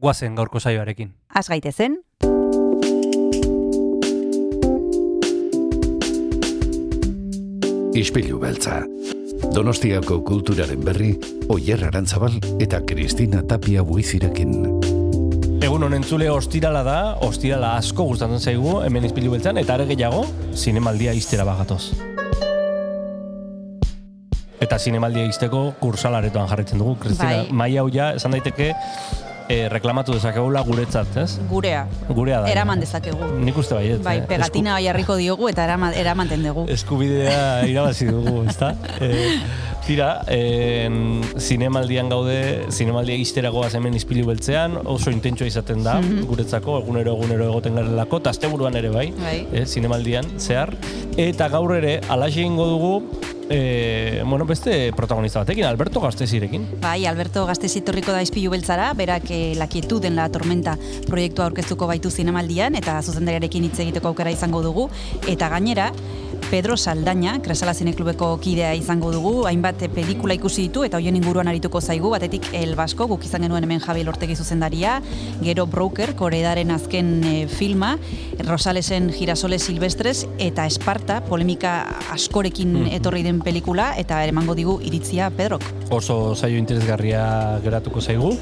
guazen gaurko saioarekin. Az gaitezen, Ispilu beltza. Donostiako kulturaren berri, Oyer Arantzabal eta Kristina Tapia buizirekin. Egun honen zule ostirala da, ostirala asko gustatzen zaigu, hemen izpilu beltzan, eta are gehiago, zinemaldia iztera bagatoz. Eta zinemaldia izteko kursalaretoan jarritzen dugu, Kristina. Bai. Mai hau ja, esan daiteke, eh, reklamatu dezakegula guretzat, ez? gurea. Gurea da. Eraman dezakegu. Nik uste baiet. Bai, eh? pegatina bai jarriko diogu eta erama, eramaten dugu. eskubidea irabazi dugu, ezta? E, tira, en, zinemaldian gaude, zinemaldia izteragoaz hemen izpilu beltzean, oso intentsua izaten da, Mhm. guretzako, egunero egunero egoten garelako, eta asteburuan ere bai, Bai. e, zinemaldian, zehar. Eta gaur ere, alaxe egingo dugu, e, bueno, beste protagonista batekin, Alberto Gastezirekin. Bai, Alberto Gaztezitorriko da izpilu beltzara, berak eh, La quietud en la tormenta proiektua aurkeztuko baitu zinemaldian, eta zuzendariarekin hitz egiteko aukera izango dugu, eta gainera, Pedro Saldaña, Kresala Zineklubeko kidea izango dugu, hainbat pelikula ikusi ditu eta hoien inguruan arituko zaigu, batetik El Basko, guk izan genuen hemen Javier Ortegi zuzendaria, gero Broker, koredaren azken eh, filma, Rosalesen Girasole Silvestres, eta Esparta, polemika askorekin Mhm. etorri den pelikula, eta emango digu iritzia Pedrok. Oso saio interesgarria geratuko zaigu,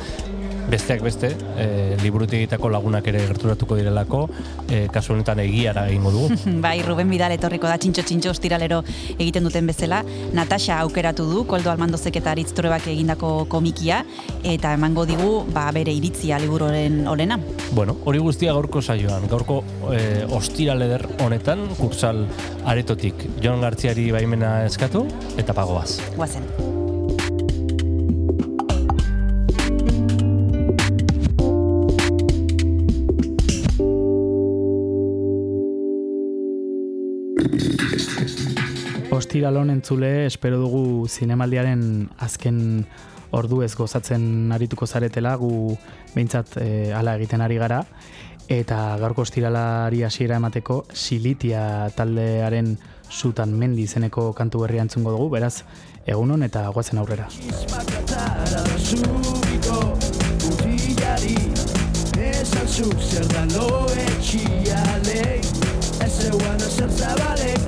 besteak beste, e, liburutegitako lagunak ere gerturatuko direlako, e, kasu honetan egiara egingo dugu. Bai, Ruben Bidal etorriko da txintxo txintxo ostiralero egiten duten bezala. Natasha aukeratu du, Koldo Almandozek eta Aritz Torebak egindako komikia, eta emango digu ba, bere iritzia liburoren olena. Bueno, hori guztia gaurko saioan, gaurko e, ostiraleder honetan, kursal aretotik Jon Gartziari baimena eskatu, eta pagoaz. Guazen. Ostiralon entzule, espero dugu zinemaldiaren azken ordu ez gozatzen arituko zaretela, gu behintzat e, ala egiten ari gara, eta gaurko ostiralari hasiera emateko Silitia taldearen zutan mendi izeneko kantu berria entzungo dugu, beraz, egunon eta guazen aurrera. Makatara da subito Mutilari Esan zuk zer da lo etxialei. Ez zeuan ezer zabalei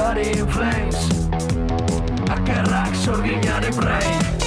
body flames. A crack, brain.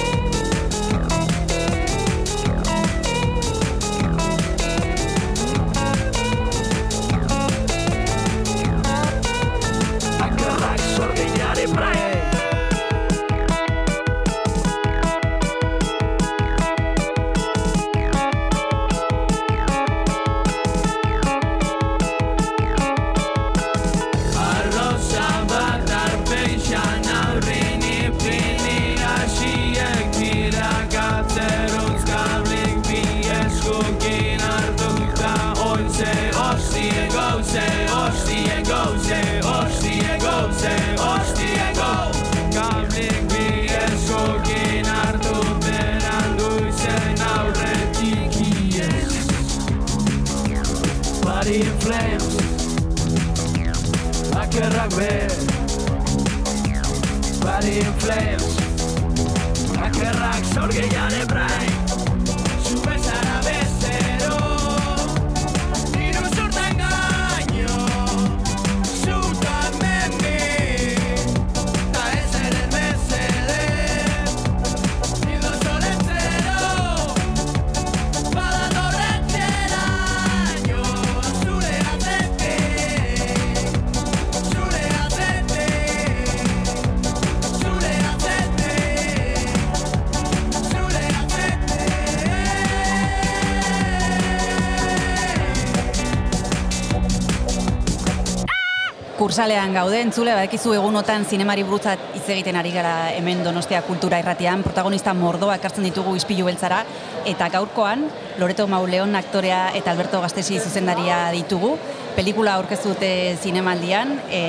Kursalean gaude, entzule, badekizu egunotan zinemari buruzat hitz egiten ari gara hemen Donostia Kultura Irratian, protagonista mordoa ekartzen ditugu ispilu beltzara, eta gaurkoan, Loreto Mauleon aktorea eta Alberto Gastesi zuzendaria ditugu, pelikula aurkeztu dute zinemaldian, e,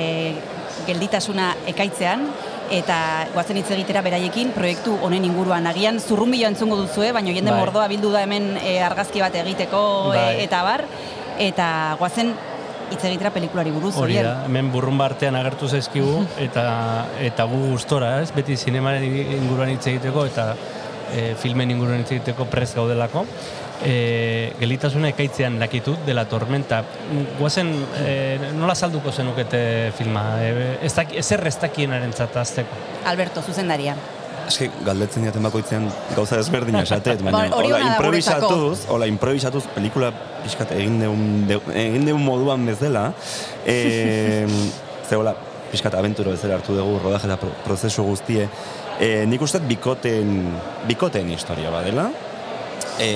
gelditasuna ekaitzean, eta goazen hitz egitera beraiekin proiektu honen inguruan. Agian zurrumbilo entzungo duzue, baina jende Bai. mordoa bildu da hemen e, argazki bat egiteko e, Bai. eta bar, eta goazen hitz egitera pelikulari buruz, Hori da, hemen burrun artean agertu zaizkigu, eta, eta gu gustora, ez? Beti zinemaren inguruan hitz egiteko, eta e, filmen inguruan hitz egiteko prez gaudelako. E, gelitasuna ekaitzean dakitut, dela tormenta. Guazen, e, nola salduko zenukete filma? E, ez daki, ezer ez dakienaren azteko. Alberto, zuzendaria. Eske, galdetzen diaten bakoitzean gauza ezberdina esatet, baina Ba, hola improvisatuz, hola improvisatuz pelikula pixkat egin deun, de, egin deun moduan bezala, e, ze hola, pixkat abenturo bezala hartu dugu rodaje eta pro- prozesu guztie, e, nik uste bikoten, bikoten historia badela, e,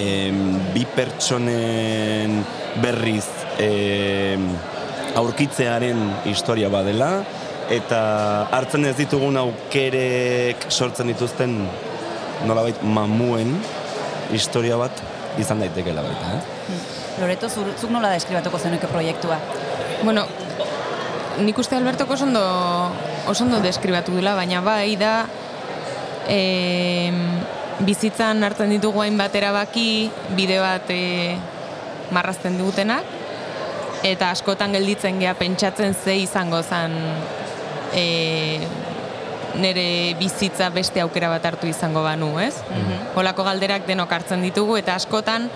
bi pertsonen berriz e, aurkitzearen historia badela, eta hartzen ez ditugun aukerek sortzen dituzten nolabait mamuen historia bat izan daitekeela baita, eh? Loreto, zur- zuk nola deskribatuko zenuke proiektua? Bueno, nik uste Albertok oso ondo, oso ondo deskribatu dela, baina bai da e, bizitzan hartzen ditugu hainbat erabaki, bide bat e, marrazten dutenak, eta askotan gelditzen gea pentsatzen ze izango zen e, nere bizitza beste aukera bat hartu izango banu, ez? Holako galderak denok hartzen ditugu, eta askotan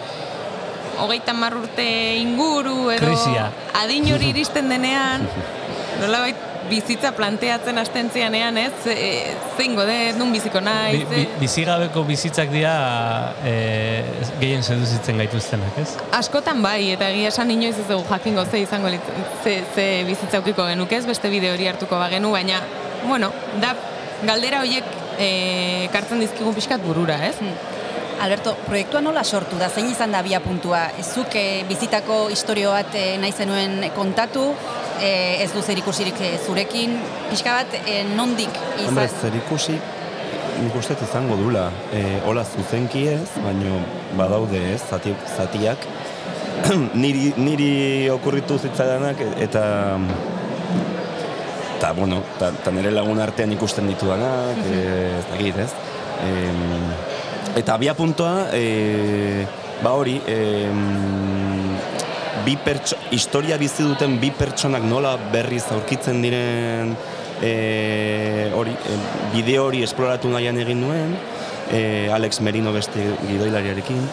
hogeita hamar urte inguru edo Krisia. adin hori iristen denean nolabait bizitza planteatzen hasten zianean, ez? E, zein gode, nun biziko Bi, naiz, bi, e, bizigabeko bizitzak dira e, gehien seduzitzen gaituztenak, ez? Askotan bai, eta egia esan inoiz ez dugu jakingo ze izango litz, ze, ze bizitza ukiko genuk ez, beste bide hori hartuko bagenu, baina, bueno, da galdera horiek e, kartzen dizkigun pixkat burura, ez? Alberto, proiektua nola sortu da? Zein izan da bia puntua? Zuk eh, bizitako historio bat eh, nahi zenuen kontatu, eh, ez du zer ikusirik eh, zurekin, pixka bat eh, nondik Hombre, izan? zer ikusi, nik uste izango dula. E, hola zuzenki ez, baino badaude ez, zati, zatiak. niri, niri okurritu zitzaidanak eta eta, bueno, eta, eta nire lagun artean ikusten ditudanak, e, ez dakit, ez? Em, eta abia puntoa, e, ba hori, em, bi pertso, historia bizi duten bi pertsonak nola berriz aurkitzen diren e, hori, e, bideo hori esploratu nahian egin nuen, e, Alex Merino beste gidoilariarekin,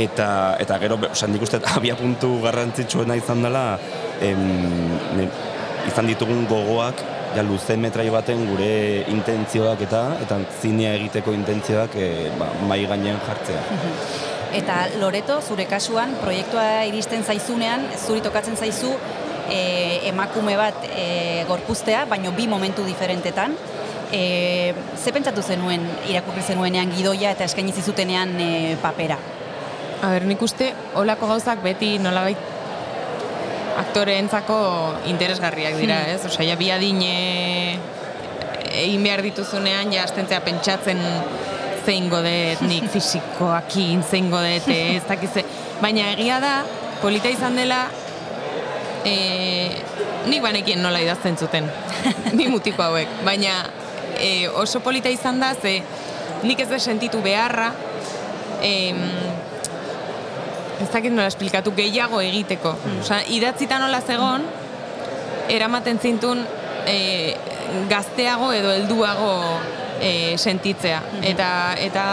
eta, eta gero, osea, nik uste abia puntu garrantzitsuena izan dela, em, izan ditugun gogoak, ja luze metrai baten gure intentzioak eta eta zinea egiteko intentzioak e, ba, mai gainean jartzea. Eta Loreto, zure kasuan, proiektua iristen zaizunean, zuri tokatzen zaizu eh, emakume bat eh, gorpuztea, baino bi momentu diferentetan. E, ze pentsatu zenuen irakurri zenuenean gidoia eta eskaini zizutenean eh, papera? A ber, nik uste olako gauzak beti nolabait aktoreentzako interesgarriak dira, ez? Osea, ja bi adine egin behar dituzunean, ja astentzea pentsatzen zein godet nik fisikoakin, zein godet ez dakize. Baina egia da, polita izan dela, e, nik banekien nola idazten zuten, bi mutiko hauek. Baina e, oso polita izan da, ze nik ez da sentitu beharra, em, ez dakit nola esplikatu gehiago egiteko. Osea, idatzita nola zegon, eramaten zintun e, gazteago edo helduago e, sentitzea. Eta, eta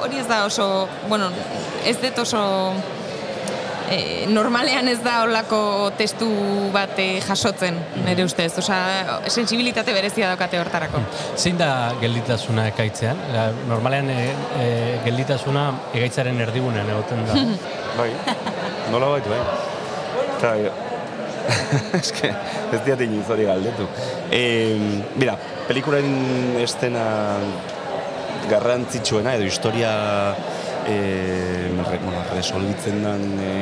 hori ez da oso, bueno, ez dut oso e, normalean ez da olako testu bat e, jasotzen, nire ustez. Osea, sensibilitate berezia daukate hortarako. Zein da gelditasuna ekaitzean? La, normalean e, e, gelditasuna egaitzaren erdigunean egoten da. Bai, nola bait, bai. Eta, eske, ez diat inoiz hori galdetu. E, mira, pelikularen estena garrantzitsuena edo historia e, bueno, resolbitzen den e,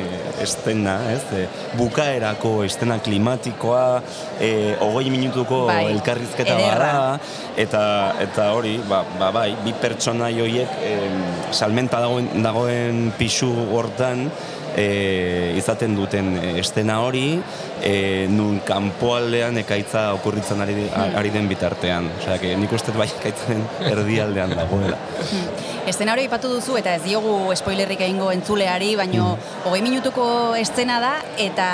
estena, ez? E, bukaerako estena klimatikoa, e, hogei minutuko Bai, elkarrizketa bada, eta eta hori, ba, ba bai, bi pertsona joiek em, salmenta dagoen, dagoen pisu hortan e, izaten duten estena hori, e, nun kanpoaldean ekaitza okurritzen ari, Hmm. ari den bitartean. Osea, que nik uste bai ekaitzaren erdialdean dagoela. Estena hori aipatu duzu eta ez diogu spoilerrik egingo entzuleari, baino hogei minutuko estena da eta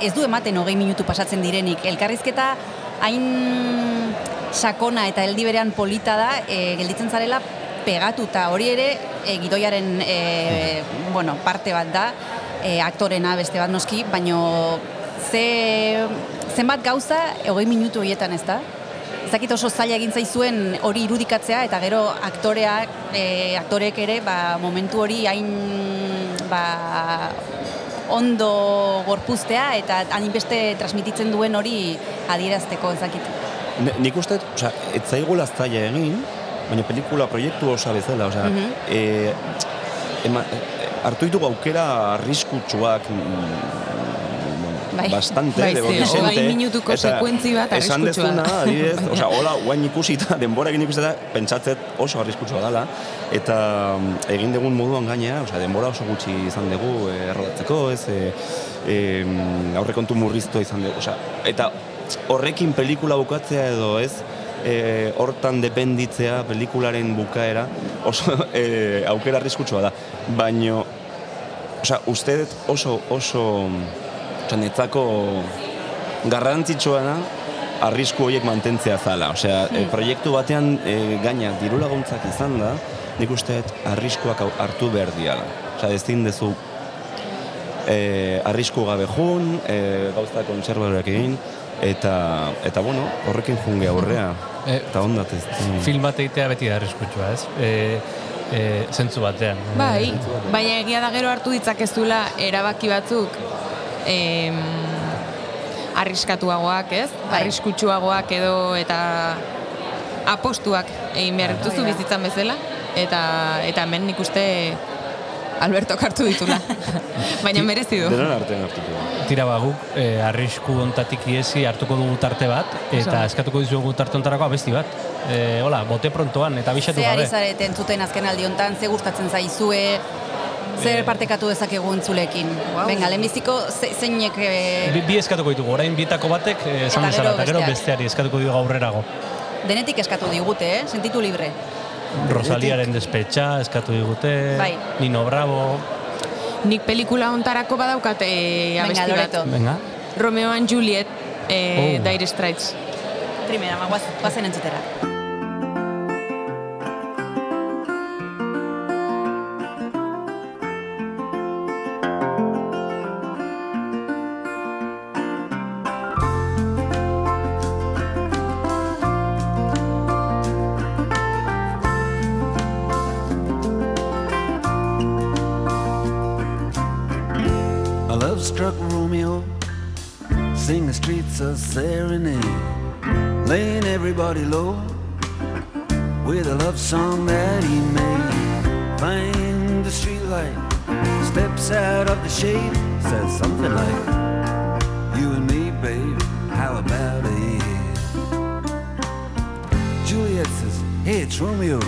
ez du ematen hogei minutu pasatzen direnik. Elkarrizketa hain sakona eta heldi berean polita da, e, gelditzen zarela pegatuta. Hori ere e, gidoiaren e, bueno, parte bat da, e, aktorena beste bat noski, baino ze, zenbat gauza hogei minutu horietan ez da? Ezakit oso zaila egin zaizuen hori irudikatzea eta gero aktoreak, e, aktorek ere ba, momentu hori hain ba, ondo gorpuztea eta hainbeste transmititzen duen hori adierazteko ezakit. Nik uste, osea, ez zaila egin, baina pelikula proiektu osa bezala, osea, e, ema, e, hartu ditugu aukera arriskutsuak mm, Bai. bastante, Bai, debo ze, dizente. hogei minutuko Eta sekuentzi bat Esan arriskutsua dezuna, da. adibidez, osea, hola, guain ikusita, denbora egin ikusita, pentsatzet oso arriskutsua dela, eta mm, egin dugun moduan gainea, osea, denbora oso gutxi izan dugu eh, errodatzeko, ez, e, e, aurrekontu murriztua izan dugu, osea, eta horrekin pelikula bukatzea edo ez, e, hortan dependitzea pelikularen bukaera oso e, aukera arriskutsua da. Baino, osea, uste dut oso, oso, osea, netzako garrantzitsua da arrisku horiek mantentzea zala. Osea, e, proiektu batean e, gaina diru laguntzak izan da, nik uste dut arriskuak hartu behar diala. Osea, ezin dezu e, arrisku gabe jun, e, gauza kontserbadorak egin, eta, eta bueno, horrekin junge aurrea. E, eta ondat ez. Film bat egitea beti da arriskutsua, ez? E, e, zentzu batean. Bai, baina egia da gero hartu ditzakezula erabaki batzuk em, arriskatuagoak, ez? Bai. Arriskutsuagoak edo eta apostuak egin behar dituzu Hori da. bizitzan bezala eta eta hemen nik uste Alberto hartu ditula. baina merezi du. Denon artean hartuko. Tira ba, guk e, arrisku ontatik iesi hartuko dugu tarte bat, eta Oso. eskatuko dizugu tarte ontarako abesti bat. E, hola, bote prontoan, eta bisatu Ze ari gabe. zarete entzuten azken aldi hontan, ze gustatzen zaizue, zer partekatu dezakegu entzulekin. Wow. Venga, lehenbiziko ze, zeinek... eh, Bi, bi eskatuko ditugu, orain bietako batek eh, esan Eta bezala, gero eta gero besteari eskatuko dugu aurrerago. denetik eskatu digute, eh? sentitu libre. Rosaliaren despetxa eskatu digute, Bai. Nino Bravo, Nik pelikula hontarako badaukat e, Venga, abesti bat. venga. Romeo and Juliet, e, Oh. Dire Straits. Primera, ma, guaz, guazen entzutera. A serenade, laying everybody low with a love song that he made. Find the streetlight, steps out of the shade, says something like, You and me, babe, how about it? Juliet says, Hey, it's Romeo,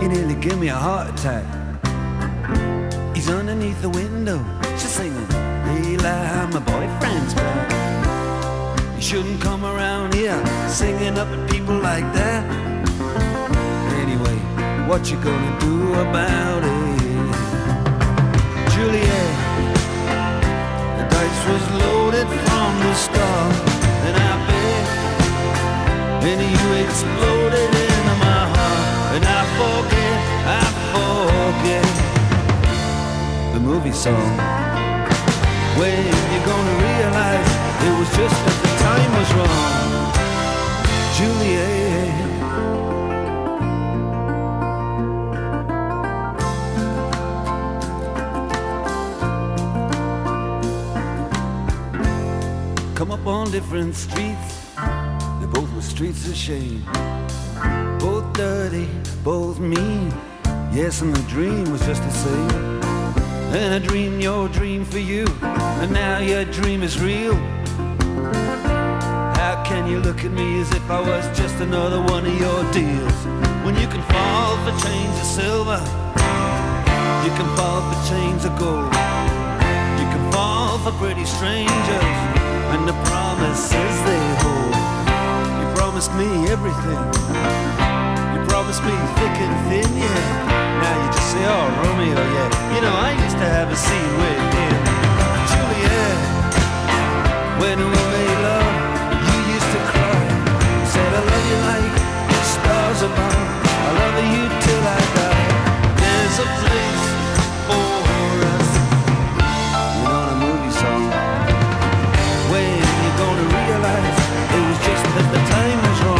you nearly give me a heart attack. He's underneath the window. She's singing, Eli, my boyfriend's back. Shouldn't come around here singing up at people like that. Anyway, what you gonna do about it? Juliet, the dice was loaded from the start. And I bet, and you exploded into my heart. And I forget, I forget the movie song. When you gonna realize it was just the time was wrong, Juliet. Come up on different streets, they both were streets of shame. Both dirty, both mean. Yes, and the dream was just the same. And I dreamed your dream for you, and now your dream is real. You look at me as if I was just another one of your deals? When you can fall for chains of silver, you can fall for chains of gold. You can fall for pretty strangers and the promises they hold. You promised me everything. You promised me thick and thin, yeah. Now you just say, oh, Romeo, yeah. You know, I used to have a scene with him. Juliet, when we above. I love you till I die. There's a place for us. You a movie song. When you gonna realize it was just that the time was wrong?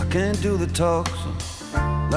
I can't do the talk so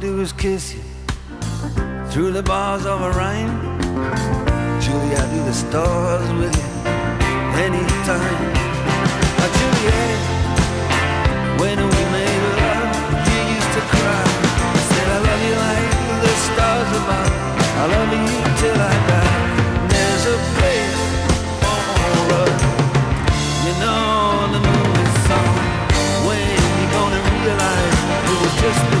do is kiss you through the bars of a rhyme. Julie, I do the stars with you anytime. Now, Juliet, when we made love, you used to cry. Said I love you like the stars above. I love you till I die. There's a place for us. You know the movie song. When you gonna realize it was just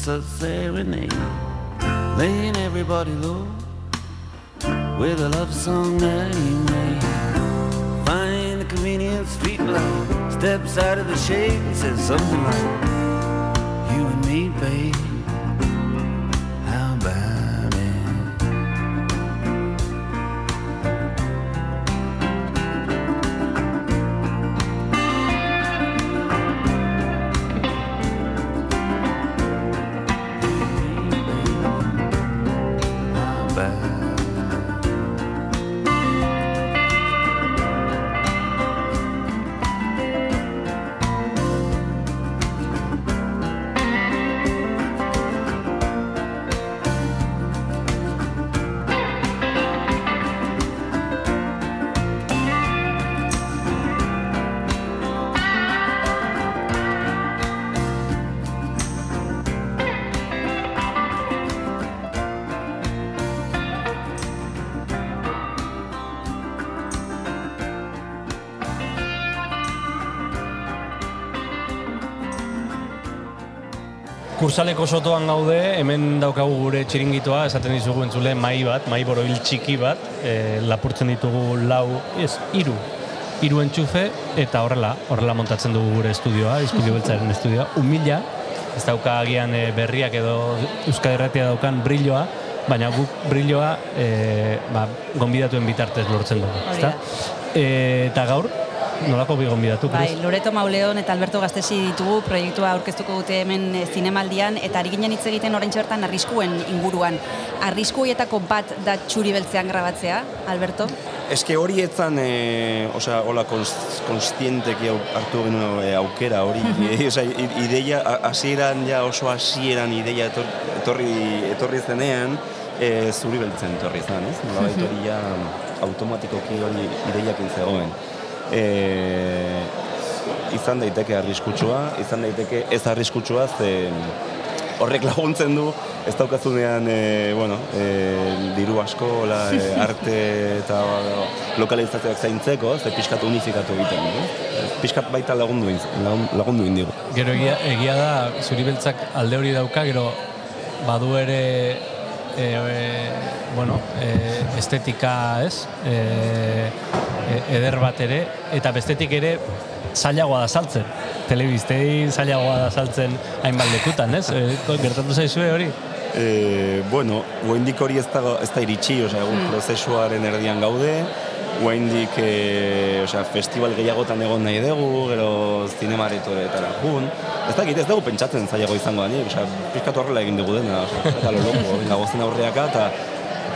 streets a serenade, laying everybody low with a love song that he made. Find a convenient street light, steps out of the shade, and says something like, "You and me, babe, Kursaleko sotoan gaude, hemen daukagu gure txiringitoa, esaten dizugu entzule mai bat, mai boroil txiki bat, e, lapurtzen ditugu lau, ez, iru, iru entxufe, eta horrela, horrela montatzen dugu gure estudioa, estudio beltzaren estudioa, humila, ez dauka agian e, berriak edo Euskal Herratia daukan brilloa, baina guk brilloa e, ba, gonbidatuen bitartez lortzen dugu, ezta? E, eta gaur, nolako bi gonbidatu, Bai? Loreto Mauleon eta Alberto Gaztesi ditugu proiektua aurkeztuko dute hemen eh, zinemaldian eta ari ginen hitz egiten orain bertan arriskuen inguruan. Arriskuietako bat da txuri beltzean grabatzea, Alberto? Eske hori etzan, e, osea, hola konst, konstienteki hartu genuen e, aukera hori. e, osea, ideia, hasieran ja oso hasieran ideia etor, etorri, etorri zenean, e, zuri beltzen etorri zen, ez? Nolabait hori ja automatikoki hori ideiakin zegoen. E, izan daiteke arriskutsua, izan daiteke ez arriskutsua, ze horrek laguntzen du, ez daukazunean, e, bueno, e, diru asko, la, e, arte eta lokalizazioak zaintzeko, ze pixkat unifikatu egiten, eh? pixkat baita lagundu, lagun- lagundu indigo. Gero egia, egia da, zuri beltzak alde hori dauka, gero badu ere e, e, bueno, e, estetika, ez? E, eder bat ere, eta bestetik ere zailagoa da saltzen. Telebistei zailagoa da saltzen hainbat lekutan, ez? E, gertatu zaizue hori? E, bueno, guaindik hori ez da, ez da iritsi, osea, egun prozesuaren erdian gaude, guaindik, e, osea, festival gehiagotan egon nahi dugu, gero zinemaretoretara jun. Ez dakit, ez dugu pentsatzen zailago izango da, osea, pizkatu horrela egin dugu dena, osea, eta lo loko, venga, gozen aurreaka, eta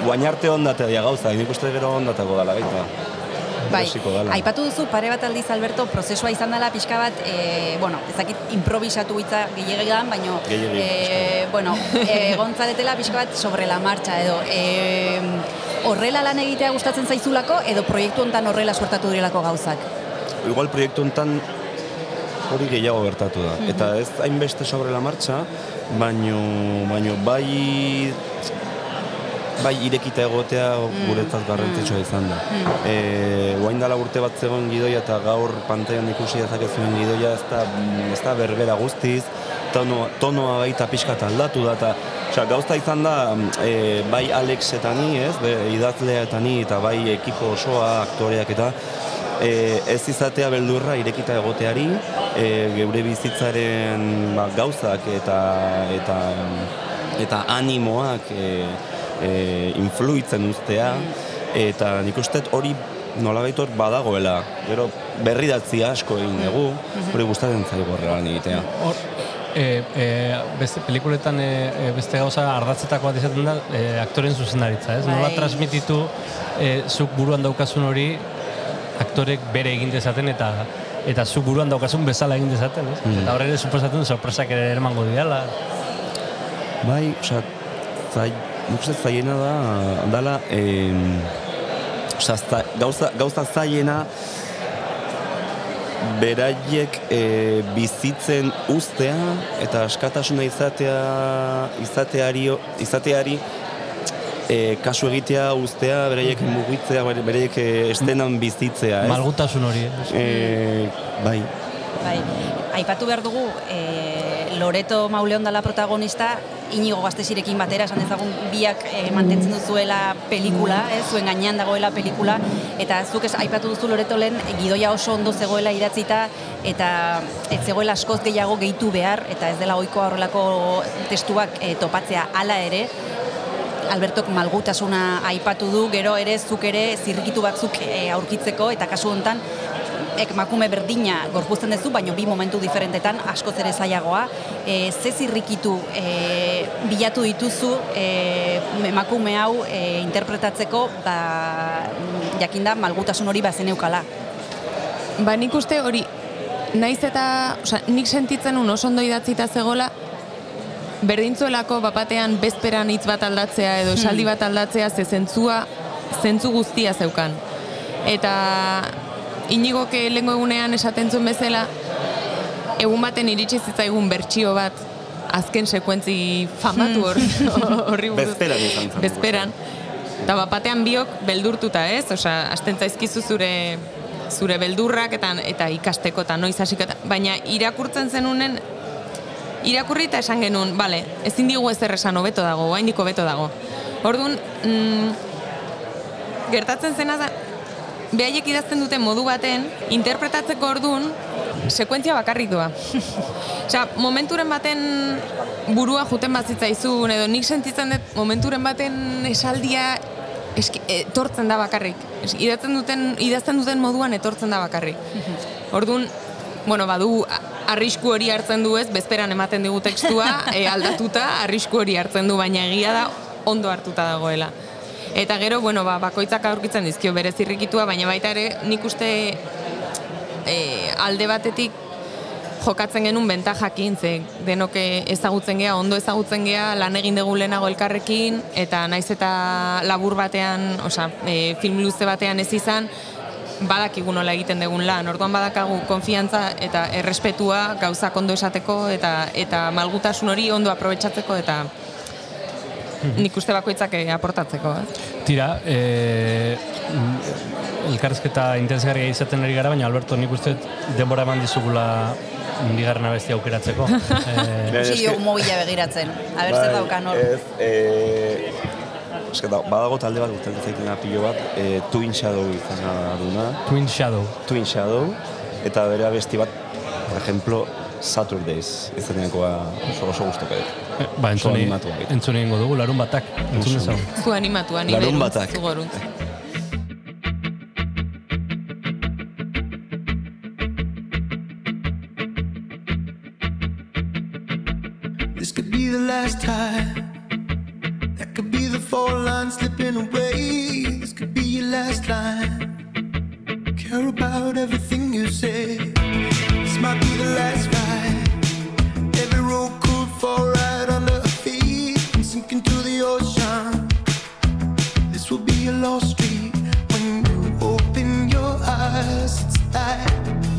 guain arte ondatea gauza, nik uste gero ondatako dala baita. Bai, aipatu duzu pare bat aldiz Alberto prozesua izan dela pixka bat, e, bueno, ezakit improvisatu hitza gehiagian, baino Gehiegi, e, bueno, e, gontzaretela pixka bat sobre la marcha edo e, horrela lan egitea gustatzen zaizulako edo proiektu hontan horrela suertatu direlako gauzak. igual proiektu hontan hori gehiago gertatu da. Eta ez hainbeste sobre la marcha, baino, baino bai bai irekita egotea guretzat garrantzitsua izan da. E, guain dela urte bat zegoen gidoia eta gaur pantailan ikusi dezakezuen gidoia ez da, ez da berbera guztiz, tono, tonoa baita pixkat aldatu da, eta Osea, gauza izan da, e, bai Alex eta ni, ez, be, idazlea eta ni, eta bai ekipo osoa, aktoreak eta, e, ez izatea beldurra irekita egoteari, e, geure bizitzaren ba, gauzak eta eta eta animoak e, e, influitzen uztea eta nik uste hori nolabait hor badagoela. Gero berridatzi asko egin dugu, hori gustatzen zaigu horrela egitea. Hor, e, e, beste pelikuletan e, e, beste gauza ardatzetako bat izaten da e, aktoren zuzendaritza, ez? Nola Bai. transmititu e, zuk buruan daukazun hori aktorek bere egin dezaten eta eta zuk buruan daukazun bezala egin dezaten, ez? Mm. Eta horre sorpresatzen sorpresak ere emango diala. Bai, osea, zai, nik uste zaiena da, dala, em, osea, za, gauza, gauza zaiena beraiek e, bizitzen uztea eta askatasuna izatea izateari izateari e, kasu egitea uztea beraiek mugitzea beraiek e, estenan bizitzea, ez? Malgutasun hori, ez? E, bai, Bai, aipatu behar dugu, e, Loreto Mauleon dela protagonista, inigo gaztesirekin batera, esan dezagun biak e, mantentzen duzuela pelikula, eh, zuen gainean dagoela pelikula, eta zuk ez aipatu duzu Loreto lehen, e, gidoia oso ondo zegoela idatzita, eta ez zegoela askoz gehiago gehitu behar, eta ez dela ohikoa horrelako testuak e, topatzea. Hala ere, Albertok malgutasuna aipatu du, gero ere zuk ere zirrikitu batzuk e, aurkitzeko, eta kasu honetan, ek makume berdina gorpuzten duzu, baino bi momentu diferentetan askoz ere zailagoa. E, ze zirrikitu e, bilatu dituzu e, emakume hau e, interpretatzeko, ba, jakinda malgutasun hori bazen eukala. Ba, nik uste hori, naiz eta, osea, nik sentitzen un oso ondo idatzita zegola, berdintzuelako bapatean bezperan hitz bat aldatzea edo esaldi bat aldatzea ze zentzua, zentzu guztia zeukan. Eta inigoke lehengo egunean esaten zuen bezala, egun baten iritsi zitzaigun bertsio bat, azken sekuentzi famatu hor, horri buruz. Bezperan izan zen. Bezperan. Eta bapatean biok beldurtuta, ez? Osea, hasten zaizkizu zure zure beldurrak eta eta ikasteko eta noiz hasiko baina irakurtzen zenunen irakurri eta esan genuen, bale, ezin digu ezer esan hobeto dago, oraindik hobeto dago. Orduan, mm, gertatzen zena da, behaiek idazten duten modu baten, interpretatzeko orduan, sekuentzia bakarrik doa. Osea, momenturen baten burua juten bat zitzaizun, edo nik sentitzen dut momenturen baten esaldia eski, etortzen da bakarrik. Idatzen duten, idazten duten moduan etortzen da bakarrik. Orduan, bueno, badu arrisku hori hartzen du ez, bezperan ematen digu tekstua, e, aldatuta, arrisku hori hartzen du, baina egia da ondo hartuta dagoela. Eta gero, bueno, ba, bakoitzak aurkitzen dizkio bere zirrikitua, baina baita ere nik uste e, alde batetik jokatzen genuen bentajakin, ze denok ezagutzen gea, ondo ezagutzen gea, lan egin dugu lehenago elkarrekin, eta naiz eta labur batean, osea, e, film luze batean ez izan, badakigu nola egiten dugun lan, orduan badakagu konfiantza eta errespetua gauzak ondo esateko eta eta malgutasun hori ondo aprobetxatzeko eta nik uste bakoitzak eh, aportatzeko. Ez? Tira, e, elkarrezketa intensgarria izaten ari gara, baina Alberto nik uste denbora eman dizugula bigarren abesti aukeratzeko. e, Usi jo mobila begiratzen. A ber zer daukan hor. Bai, Ez, e, eske da, badago talde bat gustatzen zaitena pilo bat, e, Twin Shadow izena duna, Twin Shadow. Twin Shadow, eta bere abesti bat, por ejemplo, Saturdays izenekoa oso oso gustuko dut. E, ba, Oso entzun, animatua egiten. entzun egingo dugu, larun batak. Entzun Oso. dezagun. Zu animatua, ni Larun batak. zu goruntz. This could be the last time. That could be the four lines slipping away. This could be your last line. Care about everything you say. This might be the last ride. Every road could fall sink into the ocean. This will be a lost street when you open your eyes. It's like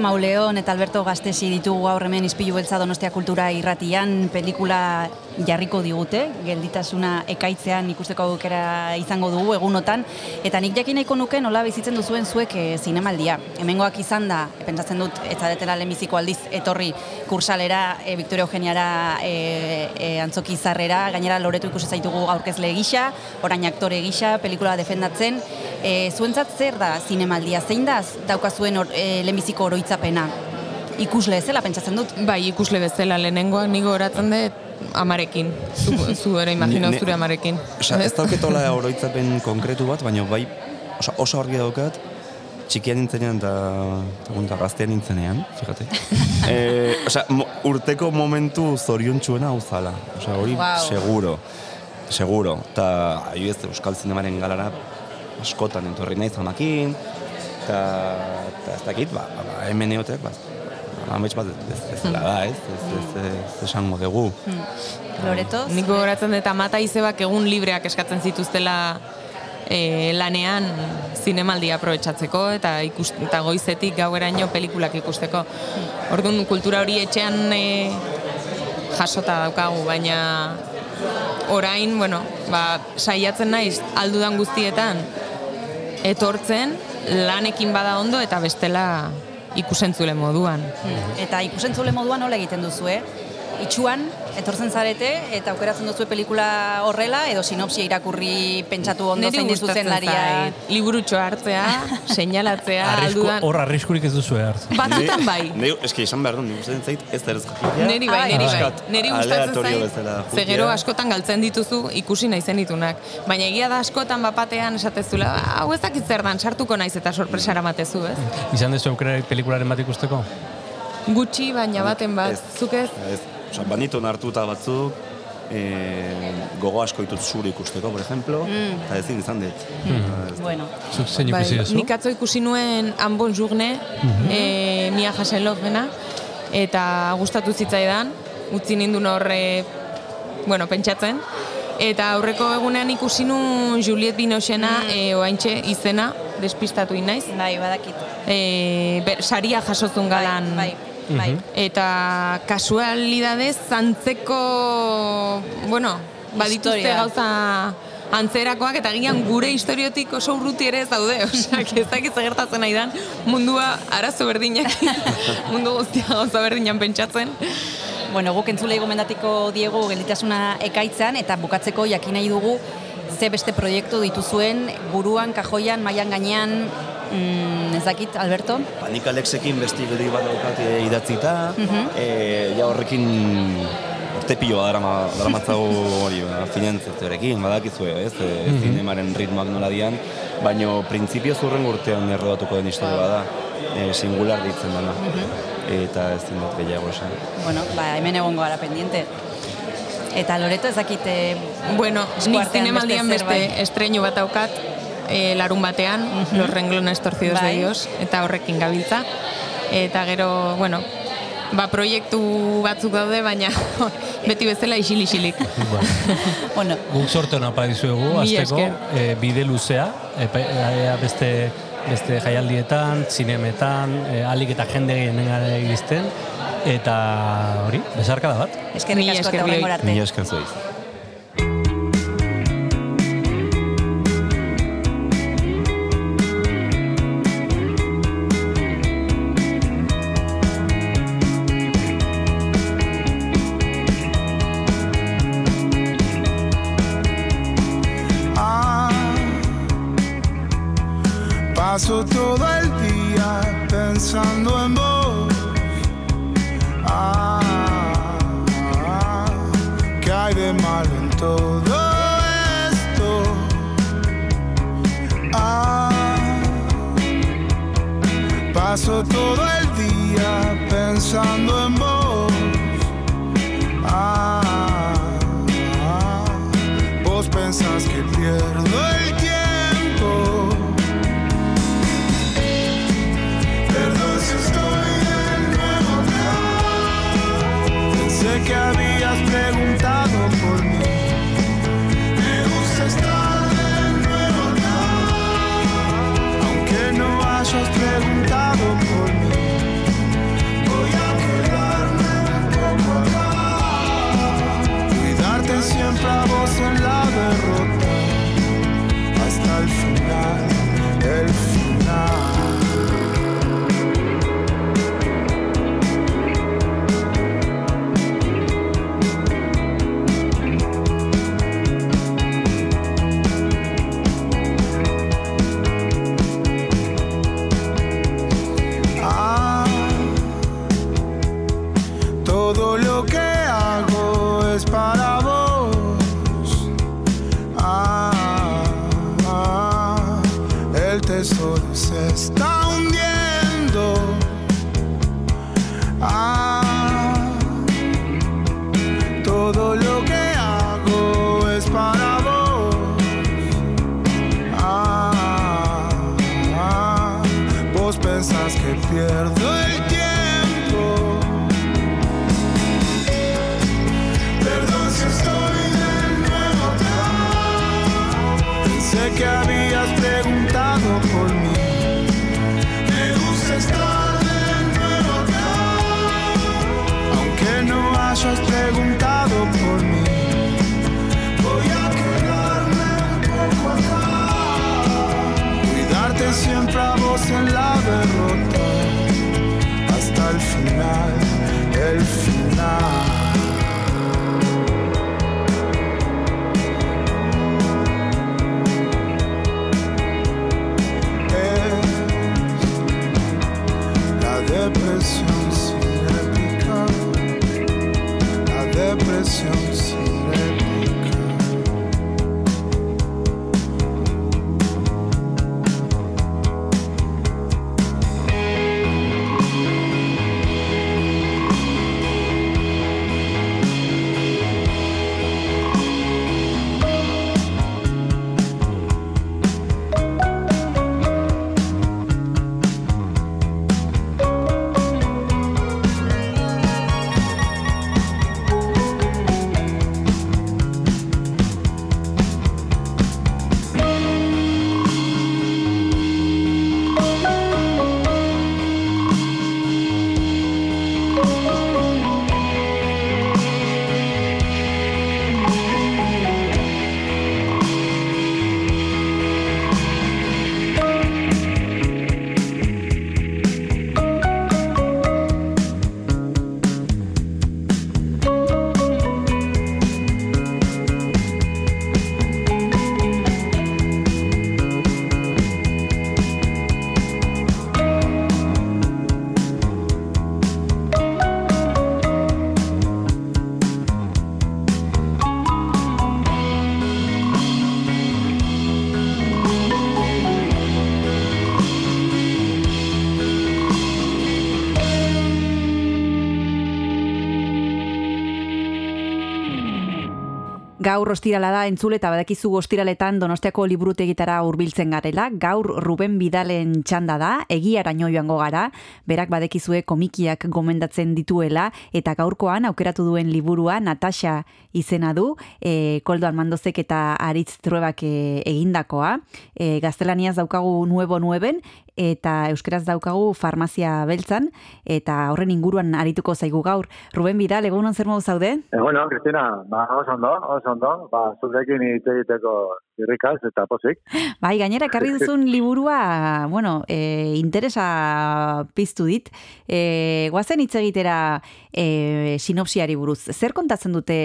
Mauleon eta Alberto Gastesi ditugu gaur hemen Ispilu Beltza Donostia Kultura irratian. Pelikula jarriko digute, gelditasuna ekaitzean ikusteko aukera izango dugu egunotan, eta nik jakin nahiko nuke nola bizitzen duzuen zuek e, zinemaldia. Hemengoak izan da, pentsatzen dut, ez zaretela lehenbiziko aldiz etorri kursalera, e, Victoria Eugeniara e, e, antzoki zarrera, gainera Loreto ikusi zaitugu aurkezle gisa, orain aktore gisa, pelikula defendatzen, e, zuentzat zer da zinemaldia, zein da daukazuen or, e, lehenbiziko oroitzapena? Ikusle ezela pentsatzen dut. Bai, ikusle bezala lehenengoak nigo oratzen dut amarekin. Zu, zu ere ne- zure amarekin. Osa, ez dauketola oroitzapen konkretu bat, baina bai osa, oso argi daukat, txikian nintzenean eta eta gaztean nintzenean, fíjate. e, osa, mo, urteko momentu zoriontsuena hau zala. Osa, hori Wow. seguro. Seguro. Eta, ahi ez, Euskal Zinemaren galara askotan entorri naiz amakin, eta, ez dakit, ba, ba, hemen eotek, ba, amets bat ez, ez dela da, ez, ez, ez, ez, ez esango dugu. Loreto? Nik gogoratzen dut amata izebak egun libreak eskatzen zituztela e, lanean zinemaldia aprobetsatzeko eta ikus, eta goizetik gaueraino pelikulak ikusteko. Orduan kultura hori etxean e, jasota daukagu, baina orain, bueno, ba, saiatzen naiz aldudan guztietan etortzen lanekin bada ondo eta bestela ikusentzule moduan. Eta ikusentzule moduan nola egiten duzu, eh? Itxuan, etortzen zarete, eta aukeratzen duzu pelikula horrela, edo sinopsia irakurri pentsatu ondo Niri zein gustatzen dizuzen laria. Liburutxo hartzea, seinalatzea, Arrisku, aldudan. hor arriskurik ez duzu hartzen. Batzutan bai. Neu, eski esan behar du, nik ustetzen zait, ez da errezko Neri bai, neri bai. Neri gustatzen zait, bezala ze gero jukia. askotan galtzen dituzu ikusi nahi zenitunak. Baina egia da askotan bapatean esatezula, hau ez dakit zer dan, sartuko naiz eta sorpresara matezu, ez? Izan dezu aukera pelikularen bat ikusteko? Gutxi, baina baten bat, Ez. zuk ez? Ez, oza, banitu hartuta batzuk, e, gogo asko ditut zuri ikusteko, por ejemplo, eta ezin izan dit. Ez, Bueno, Zuk zein Bai, ikusi duzu? nik atzo ikusi nuen Ambon Jugne, e, Mia Hasenlofena, eta gustatu zitzaidan, utzi nindun horre, bueno, pentsatzen, eta aurreko egunean ikusi nuen Juliet Binochena, e, oaintxe izena, despistatu inaiz, bai, badakit. e, ber, saria jasozun galan. Bai, bai, bai. Eta kasualidadez antzeko, bueno, badituzte gauza antzerakoak eta gian gure historiotik oso urruti ere ez daude, osea, ez dakit gertatzen nahi dan, mundua arazo berdinak, mundu guztia gauza berdinan pentsatzen. Bueno, guk entzulei gomendatiko diego gelditasuna ekaitzan, eta bukatzeko jakin nahi dugu ze beste proiektu dituzuen buruan, kajoian, mailan gainean, mm, ez dakit, Alberto? Ba, nik Alexekin besti geldi bat daukat e, idatzita, e, ja horrekin urte pilo darama, hori, ba, finantzatzearekin, badakizue, ez, e, zinemaren ritmoak nola dian, baino printzipio zurren urtean errodatuko den historia bada, e, singular ditzen dana. Eta ez dut gehiago esan. Bueno, ba, hemen egongo gara pendiente. Eta Loreto ez dakit... eh, Bueno, nik zinemaldian beste beste estreinu bat daukat, e, larun batean, Los renglones torcidos Bai. de Dios, eta horrekin gabiltza. Eta gero, bueno, ba, proiektu batzuk daude, baina beti bezala isil-isilik. Bueno, Guk sorte hona pa dizuegu, Mila azteko, e, bide luzea, ea beste, beste jaialdietan, zinemetan, e, alik eta jende gehienen iristen, eta hori, bezarkada bat. eskerrik asko eta bioi. horrengora arte. Mila esker zuiz. Ah, paso todo el día pensando en paso todo el día pensando en vos. Ah, vos pensás que pierdo el tiempo. Perdón si estoy de nuevo. Pensé que habías preguntado por mí. Siempre a vos en la derrota. Hasta el final, el final. pierdo el tiempo. Perdón si estoy de nuevo acá. Pensé que habías preguntado por mí. Me gusta estar de nuevo acá. Aunque no hayas preguntado por mí. Voy a quedarme un poco acá. Cuidarte siempre a vos en la derrota. Gaur ostirala da entzule eta badakizu ostiraletan Donostiako liburutegitara hurbiltzen garela. Gaur Ruben Bidalen txanda da, egiaraino joango gara, berak badekizue komikiak gomendatzen dituela eta gaurkoan aukeratu duen liburua Natasha izena du, e, Koldo Almandozek eta Aritz Truebak e, egindakoa. E, gaztelaniaz daukagu nuevo nueben eta euskeraz daukagu farmazia beltzan eta horren inguruan arituko zaigu gaur. Ruben Bidal, egunon zer modu zaude? Bueno, Cristina, ba, oso ondo, oso ondo, ba, zurekin egiteko irrikaz eta pozik. Bai, gainera, ekarri duzun liburua, bueno, e, interesa piztu dit. E, guazen hitz egitera e, sinopsiari buruz. Zer kontatzen dute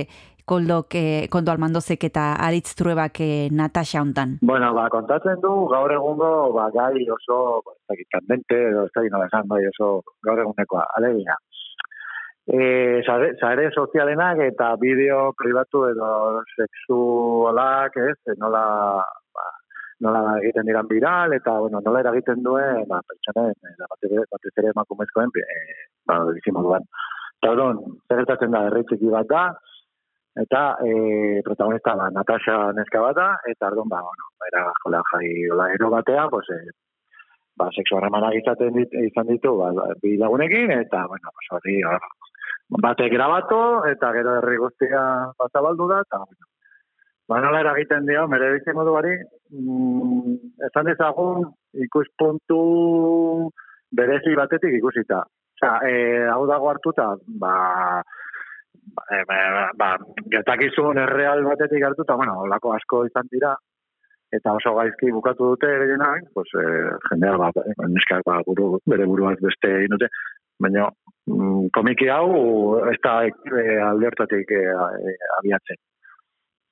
Koldok, e, Koldo Almandozek eta Aritz Truebak e, Natasha hontan? Bueno, ba, kontatzen du gaur egungo ba, gai oso, ba, kandente, edo ez dakit nola esan, bai oso gaur egunekoa, alegia. E, sare, sare sozialenak eta bideo pribatu edo sexualak, ez, nola, ba, nola egiten diran viral, eta, bueno, nola eragiten duen, ba, pertsonen, eta batez ere- emakumezkoen, e, ba, bizimoduan. Eta, orduan, zer da, herri txiki bat da, eta e, protagonista ba, Natasha neska bat da, eta orduan, ba, bueno, era jola jai hola ero batea, pues, e, ba, sexu harremanak izaten dit, izan ditu, ba, bi lagunekin, eta, bueno, pues, hori, hor, batek grabatu, eta gero herri guztia bazabaldu da, eta, bueno, ba, nola eragiten dio, mere bizimoduari, mm, esan dezagun, ikuspuntu berezi batetik ikusita. Osea, e, hau dago hartuta, ba, e, ba, ba, gertakizun erreal batetik hartuta, bueno, olako asko izan dira, eta oso gaizki bukatu dute gehienak, pues, e, jendea, ba, neskak, ba, buru, bere buruaz beste egin dute, baina mm, komiki hau ez da e, e, e, abiatzen.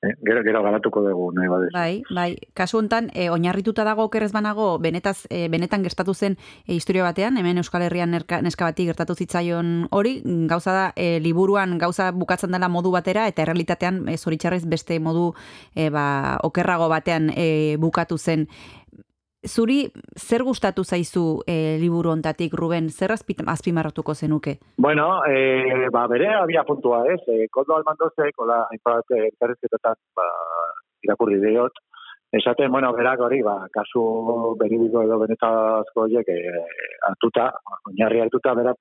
E, gero, gero garatuko dugu, nahi badez. Bai, bai. Kasu hontan e, oinarrituta dago okerrez banago benetaz e, benetan gertatu zen e, historia batean, hemen Euskal Herrian neska bati gertatu zitzaion hori, gauza da e, liburuan gauza bukatzen dela modu batera eta errealitatean e, zoritxarrez beste modu e, ba, okerrago batean e, bukatu zen. Zuri zer gustatu zaizu e, liburu hontatik Ruben? Zer azpi- azpimarratuko zenuke? Bueno, eh, ba, bere abia puntua, ez? Eh, Koldo Almandozek, hola, hainbat elkarrizketetan, ba, irakurri diot, esaten, bueno, berak hori, ba, kasu beridiko edo benetazko horiek eh, hartuta, oinarri hartuta, berak,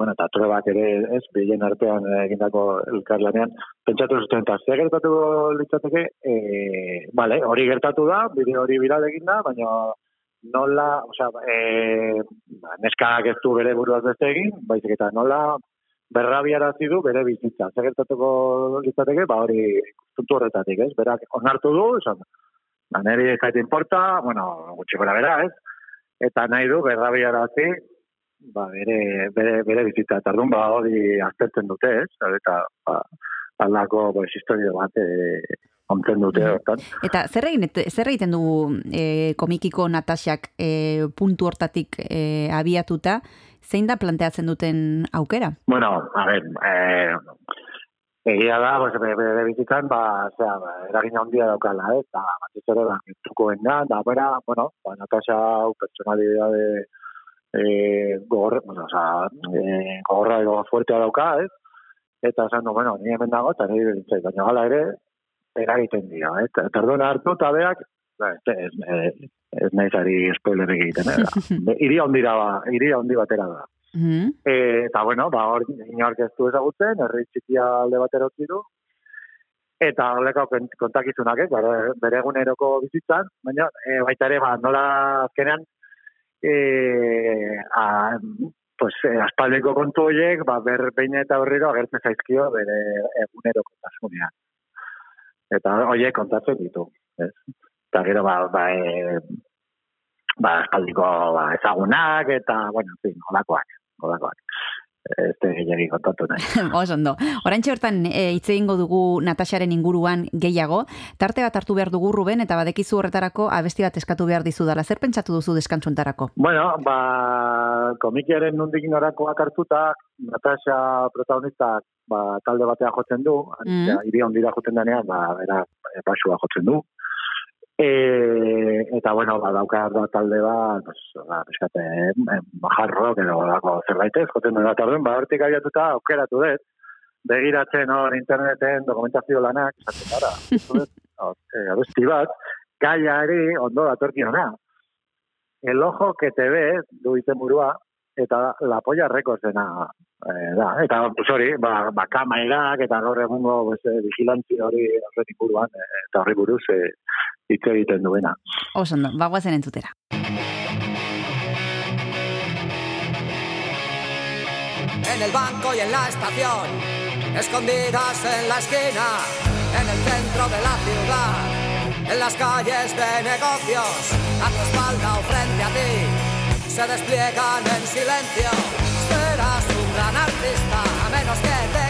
bueno, eta trebak ere, ez, bilen artean egindako elkarlanean, pentsatu zuten, eta ze gertatu litzateke, e, vale, hori gertatu da, bideo hori viral egin da, baina nola, osea, e, ba, neskak ez du bere buruaz beste egin, baizik eta nola berrabiarazi du bere bizitza. Zer gertatuko litzateke, ba hori puntu horretatik, ez? Berak onartu du, esan, ba, niri ez zait importa, bueno, gutxi gora bera, ez? Eta nahi du berrabiarazi, ba, bere, bere, bere bizitza. Eta ba, hori aztertzen dute, ez? Eta, ba, aldako, pues, historia bat, e, ontzen dute, hortan. Eta zer egin, zer egiten du e, komikiko Natasak e, puntu hortatik e, abiatuta, zein da planteatzen duten aukera? Bueno, a ver, eh, egia da, pues, bere, bizitzan, ba, zera, ba, eragin handia daukala, ez, eta batez ere, ba, gertuko benga, da, bera, bueno, ba, Natasha, hau, personalidade, eh, gogorre, bueno, o sea, eh, gogorra edo fuertea dauka, ez, eta esan, no, bueno, ni hemen dago, eta nire bintzai, baina gala ere, eragiten dira, ez, eta erdona hartu, eta beak, ba, ez, ez, ez, ez nahiz ari spoiler egiten, eh, da. Iria ondira, ba, iria ondi batera da. Mhm. E, eta bueno, ba, hor inork ez du ezagutzen, herri txikia alde batera utzi du, eta horreko kont- kontakizunak, eh, bere eguneroko bizitzan, baina e, baita ere, ba, nola azkenean, e, a, pues, e, aspaldeko kontu horiek, ba, ber, behin eta berriro agertzen zaizkio bere eguneroko tasunean. Eta horiek kontatzen ditu, ez? Eta gero, ba, ba, e, ba, aspaldiko ba, ezagunak, eta, bueno, en fin, holakoak, holakoak. Ez da gehiagi kontatu nahi. Oso ondo. Orantxe hortan e, hitz egingo dugu Natasaren inguruan gehiago. Tarte bat hartu behar dugu Ruben eta badekizu horretarako abesti bat eskatu behar dizu dala. Zer pentsatu duzu deskantsuntarako? Bueno, ba, komikiaren nundik norakoak hartuta, Natasha protagonistak ba, talde batea jotzen du, Mm. mm. iria ondira jotzen denean, ba, bera, e, basua jotzen du. E, eta, bueno, ba, dauka da talde bat, pues, ba, peskate, eh, jarro, edo lako zerbaitez, jotzen duen bat orduan, ba, hortik abiatuta, aukeratu dut, begiratzen hor interneten dokumentazio lanak, esaten dara, e, abesti bat, gaiari ondo datorkiona. El ojo que te ve, du izenburua, eta la polla rekordzena eh, da. Eta, pues hori, ba, ba kamerak eta gaur egungo pues, eh, vigilantzia hori inguruan, eh, eta horri buruz eh, hitz egiten duena. Oso ondo, bagoazen entzutera. en el banco y en la estación, escondidas en la esquina, en el centro de la ciudad, en las calles de negocios, a tu espalda o frente a ti, se despliegan en silencio. sembra un artista a meno che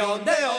on down.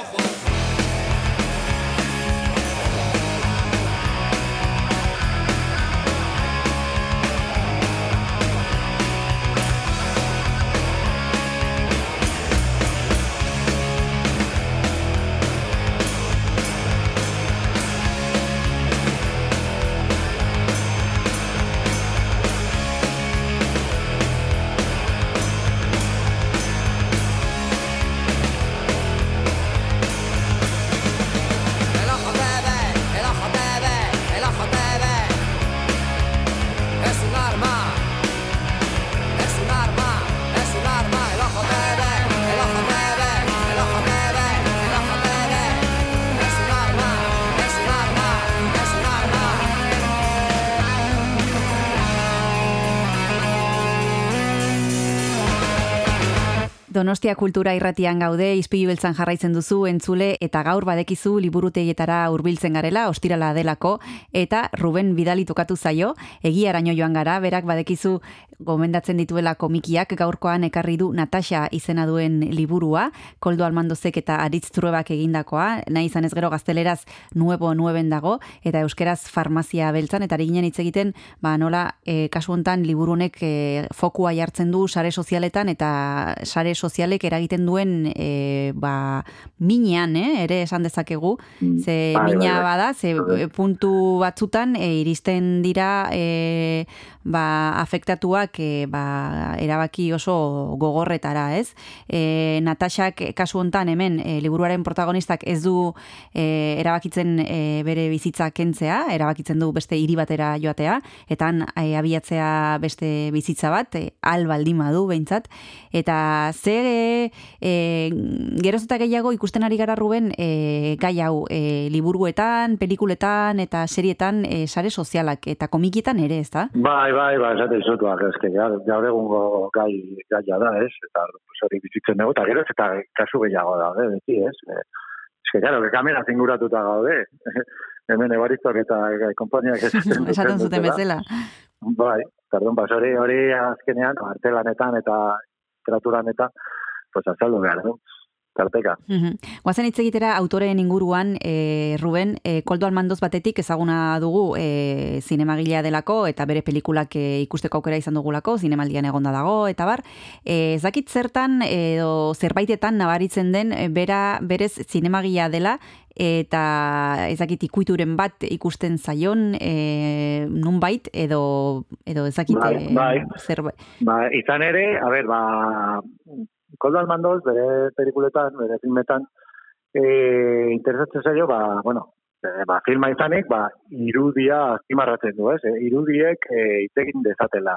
Donostia kultura irratian gaude, izpilu beltzan jarraitzen duzu, entzule, eta gaur badekizu liburutegietara hurbiltzen garela, ostirala delako, eta Ruben Bidali tokatu zaio, egiaraino joan gara, berak badekizu gomendatzen dituela komikiak, gaurkoan ekarri du Natasha izena duen liburua, koldo almandozek eta aritz truebak egindakoa, nahi izan ez gero gazteleraz nuevo nueben dago, eta euskeraz farmazia beltzan, eta ginen hitz egiten, ba, nola, e, kasu hontan liburu honek e, fokua jartzen du sare sozialetan, eta sare sozialek eragiten duen e, ba, minean, eh, ere esan dezakegu, ze Bai, bai, mina bai. bada, ze e, puntu batzutan e, iristen dira e, ba, afektatuak e, ba, erabaki oso gogorretara, ez? E, Natasak kasu hontan hemen e, liburuaren protagonistak ez du e, erabakitzen e, bere bizitza kentzea, erabakitzen du beste hiri batera joatea, eta e, abiatzea beste bizitza bat, e, al baldin badu behintzat, eta ze e, geroz eta gehiago ikusten ari gara Ruben e, gai hau e, liburuetan, pelikuletan eta serietan e, sare sozialak eta komikietan ere, ez da? Bai, bai, bai, esate dizut, ba, eske, gaur, egungo gai, gaia da, ez? Eta pues, hori bizitzen dugu, eta gero eta kasu gehiago da, eh, beti, ez? Eh, eske, claro, que kamera zinguratuta gaude. Hemen ebariztok eta e, konpainiak ez Esaten zuten bezala. Bai, perdón, bas hori, hori azkenean, artelanetan eta literaturan eta, pues azaldu behar, du, tarteka. Mhm. Guazen hitz egitera autoreen inguruan, e, Ruben, e, Koldo Almandoz batetik ezaguna dugu e, zinemagilea delako eta bere pelikulak e, ikusteko aukera izan dugulako, zinemaldian egonda dago, eta bar, e, ez dakit zertan edo zerbaitetan nabaritzen den bera berez zinemagilea dela, eta ez dakit ikuituren bat ikusten zaion e, nunbait edo edo ez dakit Bai, bai. zerbait. Ba, izan ere, a ber, ba, Koldo Almandoz, bere pelikuletan, bere filmetan, e, interesatzen zaio, ba, bueno, e, ba, filma izanik, ba, irudia azpimarratzen du, ez? E, irudiek e, itegin dezatela.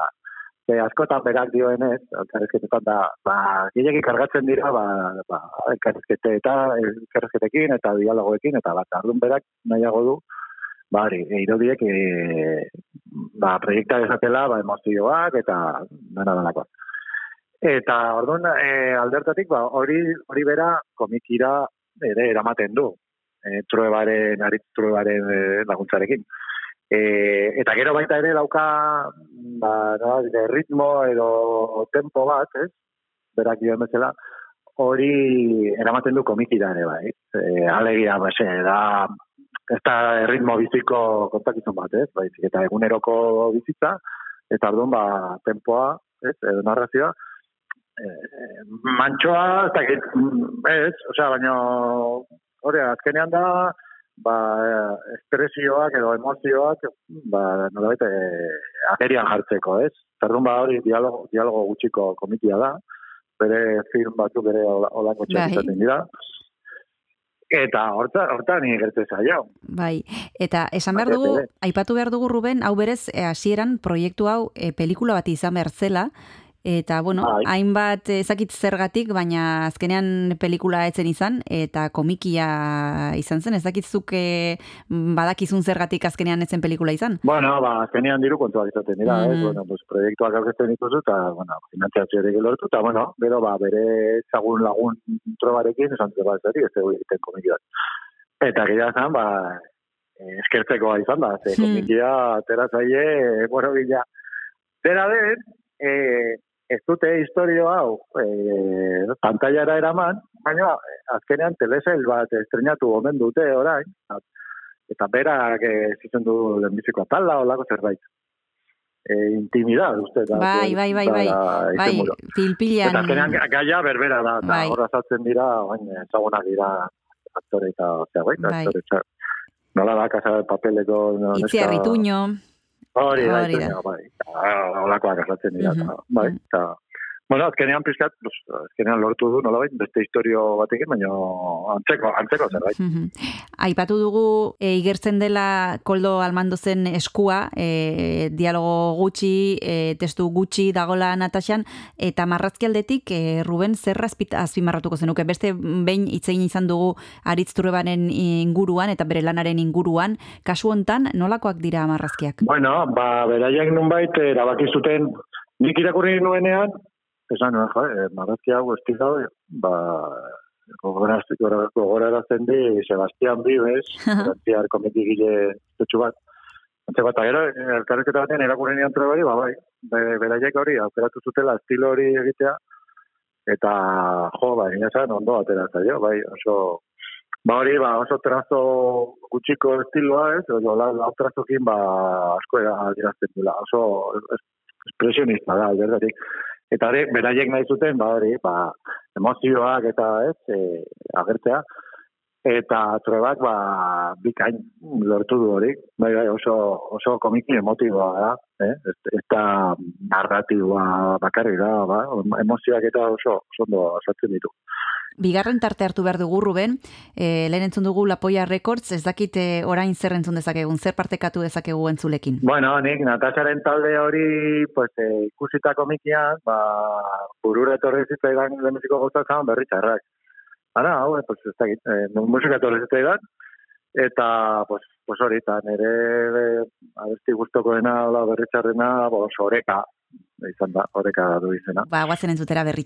E, askotan berak dioenez, elkarrezketetan da, ba, gehiagik kargatzen dira, ba, ba, elkarrezkete eta elkarrezketekin eta dialogoekin, eta bat, ardun berak nahiago du, ba, hori, e, irudiek e, ba, proiekta dezatela, ba, emozioak eta dena delakoak. Eta orduan e, aldertatik ba hori hori bera komikira ere eramaten du. E, truebaren, aritz truebaren e, laguntzarekin. E, eta gero baita ere dauka ba, no, ritmo edo tempo bat, ez? Berak dioen bezala, hori eramaten du komikira ere bai. E, alegia, ba, ze, da, ez da ritmo biziko kontakizun bat, ez? Baizik, eta eguneroko bizitza, eta orduan ba, tempoa, ez? Edo narrazioa, eh, mantxoa, ez dakit, ez, osea, baina, hori, azkenean da, ba, eh, espresioak edo emozioak, ba, nolabait, eh, agerian jartzeko, ez? Perdun, ba, hori, dialogo, dialogo gutxiko komikia da, bere film batzuk bere olako Bai. txakizaten dira. Eta horta, horta ni gertu zaio. Bai, eta esan behar dugu, aipatu behar dugu Ruben, hau berez, eh, hasieran proiektu hau e, pelikula bat izan behar zela, eta, bueno, Bai. hainbat eh, ezakit zergatik, baina azkenean pelikula etzen izan, eta komikia izan zen, ezakitzuk e, badakizun zergatik azkenean etzen pelikula izan. Bueno, ba, azkenean diru kontuak izaten dira, Mhm. eh? Bueno, pues, proiektuak aurkezten dituzu, eta, bueno, finanziazio ere lortu, eta, bueno, gero, ba, bere zagun lagun trobarekin, esan dut, ba, ez ez dugu egiten komikiak. Eta gira zan, ba, eh, eskertzekoa izan da, ze Hmm. komikia atera zaie, eh, bueno, bila. Dera den, eh, ez dute historio hau eh, pantailara eraman, baina eh, azkenean telesail bat estrenatu omen dute orain, eta berak eh, zitzen du lehenbiziko atala, olako zerbait. E, intimidad, uste. da, Bai, bai, bai, bai, bai, izenburu. pilpilan... Eta azkenean ga- gaia berbera da, eta Bai. hor azaltzen dira, oin, ezagunak dira aktore eta, osea, bai, Bai. aktore, txar. Nola da, casa de papeleko... no, Itzi neska- Hori da, Hori da. Bai. Holakoak azaltzen dira, Mhm. bai, eta... Bueno, azkenean pizkat, pues, azkenean lortu du, nolabait, beste historio batekin, baina antzeko, antzeko zerbait. Mhm. Aipatu dugu e, igertzen dela Koldo Almandozen eskua, e, dialogo gutxi, e, testu gutxi dagola Nataxan, eta marrazki aldetik, e, Ruben, zer azpimarratuko zenuke? Beste behin hitz egin izan dugu Aritz Turebaren inguruan eta bere lanaren inguruan, kasu hontan nolakoak dira marrazkiak? Bueno, ba, beraiek nunbait erabaki zuten, nik irakurri nuenean, esan nuen, jo, eh, marrazki hau estilo, ba, gogorazten, gogorazten di Sebastian Vives, frantziar komikigile tutsu bat. Antze bat, eta gero, elkarrezketa batean erakuren nian trebari, ba, bai, be- beraiek hori, aukeratu zutela estilo hori egitea, eta, jo, ba, egin esan, ondo atera zaio, bai, oso, ba hori, ba, oso trazo gutxiko estiloa, ez, oso, lau, lau trazokin, ba, asko adirazten dula, oso es- espresionista da, alberdatik. Eta hori, beraiek nahi zuten, ba hori, ba, emozioak eta ez, e, agertzea, eta trebak, ba, bikain lortu du hori. Bai, bai, oso, oso komiki emotiboa da, eh? Da narratiboa bakarrik da, ba, emozioak eta oso, oso ondo asatzen ditu. Bigarren tarte hartu behar dugu, Ruben, e, lehen entzun dugu Lapoia Records, ez dakit eh, orain zer entzun dezakegun, zer partekatu dezakegu entzulekin. Bueno, nik Natasaren talde hori, pues, eh, ikusita komikian, ba, burura etorri zitzaidan lehenbiziko gauzatzen berri txarrak. Ara, hau, eh, pues, ez dakit, eh, musika etorri zitzaidan, eta, pues, pues hori, eta nire eh, abesti guztokoena, hola, berri txarrena, bos, oreka, izan da, oreka du izena. Ba, guazen entzutera berri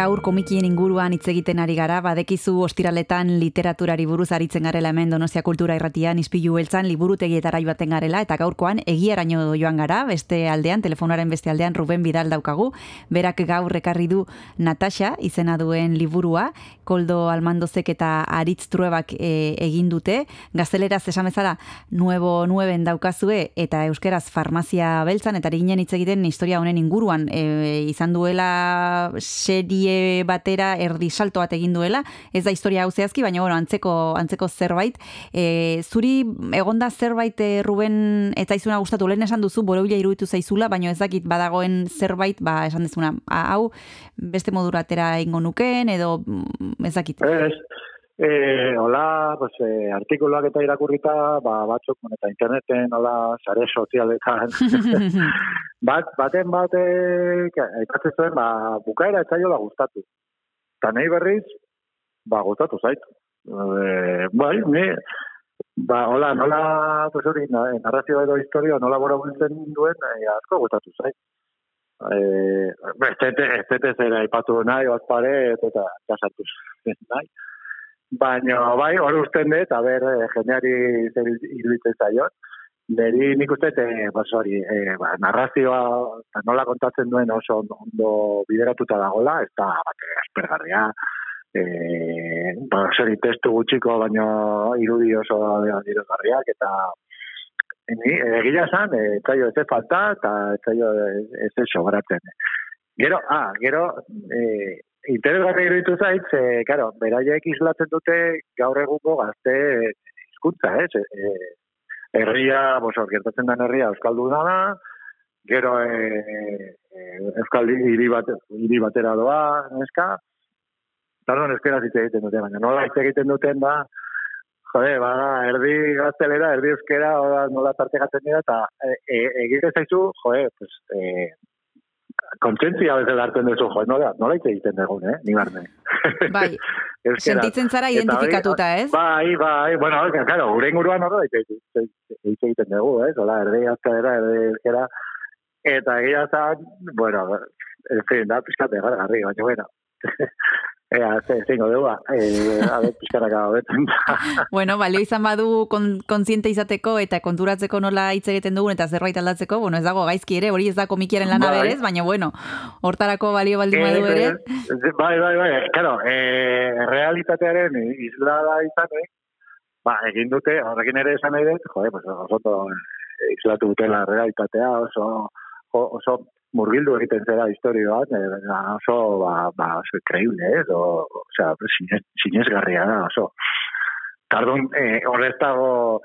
Gaur komikien inguruan hitz egiten ari gara, badekizu ostiraletan literaturari buruz aritzen garela hemen Donostia Kultura Irratian ispilu beltzan liburutegietara joaten garela eta gaurkoan egiaraino joan gara, beste aldean, telefonaren beste aldean Ruben Bidal daukagu, berak gaur ekarri du Natasha izena duen liburua, Koldo Almandozek eta Aritz Truebak e, egin dute, gazteleraz esan bezala nuevo nueven daukazue eta euskeraz farmazia beltzan eta ari ginen hitz egiten historia honen inguruan. E, izan duela serie batera erdi salto bat egin duela, ez da historia hau zehazki, baina bueno, antzeko, antzeko zerbait. E, zuri egonda zerbait e, Ruben eta izuna gustatu lehen esan duzu, borobila iruditu zaizula, baina ez dakit badagoen zerbait, ba, esan dezuna, hau beste moduratera ingo nuken, edo mm, ez dakit. Ez, eh, hola, pues, eh, artikuluak eta irakurrita, ba, batzuk, eta interneten, hola, sare sozialetan, bat, baten batek, aipatze zuen, ba, bukaera etzaiola gustatu. Eta nahi berriz, ba, gustatu zait. E, bai, ni, ba, hola, nola, pues hori, na- narrazio edo historia, nola bora bultzen duen, e, asko gustatu zait. Eh, ez dute ez dute zera ipatu nahi, oazpare, eta kasatu nahi. Baina, bai, hori usten dut, a ber, eh, jendeari zer iruditzen zaion. Neri nik uste, eh, bas hori, eh, ba, narrazioa nola kontatzen duen oso ondo- bideratuta dagola, ez da bat aspergarria, eh, ba, hori testu gutxiko, baina irudi oso adierazgarriak, eta ni, egia esan, ez zaio ez falta, eta ez zaio ez ez sobratzen. Gero, ah, gero, eh, interesgarri iruditu zait, ze, claro, beraiek islatzen dute gaur egungo gazte hizkuntza, ez? Eh, herria, bos, hor, gertatzen den herria euskalduna da, gero eh, eh, euskal hiri bat, hiri batera doa, neska, Pardon, euskera hitz egiten dute, baina nola hitz egiten duten da, jode, ba, erdi gaztelera, erdi euskera, nola tartekatzen dira, eta e, e, egiten zaizu, jode, pues, e, kontzentzia bezala hartzen duzu, jode, nola, nola hitz egiten dugun, eh, ni barne. Bai, sentitzen zara identifikatuta, ez? Bai, bai, bueno, claro, gure inguruan horra hitz egiten- dugu, ez? Hola, erdi gaztelera, erdi euskera, eta egia zan, bueno, en fin, da, pizkate, garri, baina, bueno, Ea, ze, zingo dugu, eh, a ver, pizkaraka hobetzen da. Bueno, balio izan badu kon, kontziente izateko eta konturatzeko nola hitz egiten dugun eta zerbait aldatzeko, bueno, ez dago gaizki ere, hori ez da komikiaren lana Bai. berez, baina bueno, hortarako balio baldin badu ere. Eh, bai, bai, bai, claro, eh, realitatearen isla da izanek, ba, egin dute, horrekin ere esan nahi dut, jode, pues, oso ondo, eh, islatu dutela realitatea, oso, oso murgildu egiten zera historia bat, eh, oso, ba, ba, oso increíble, ez, o, sea, sinez, sinesgarria da, oso. Tardun, eh, horrez dago,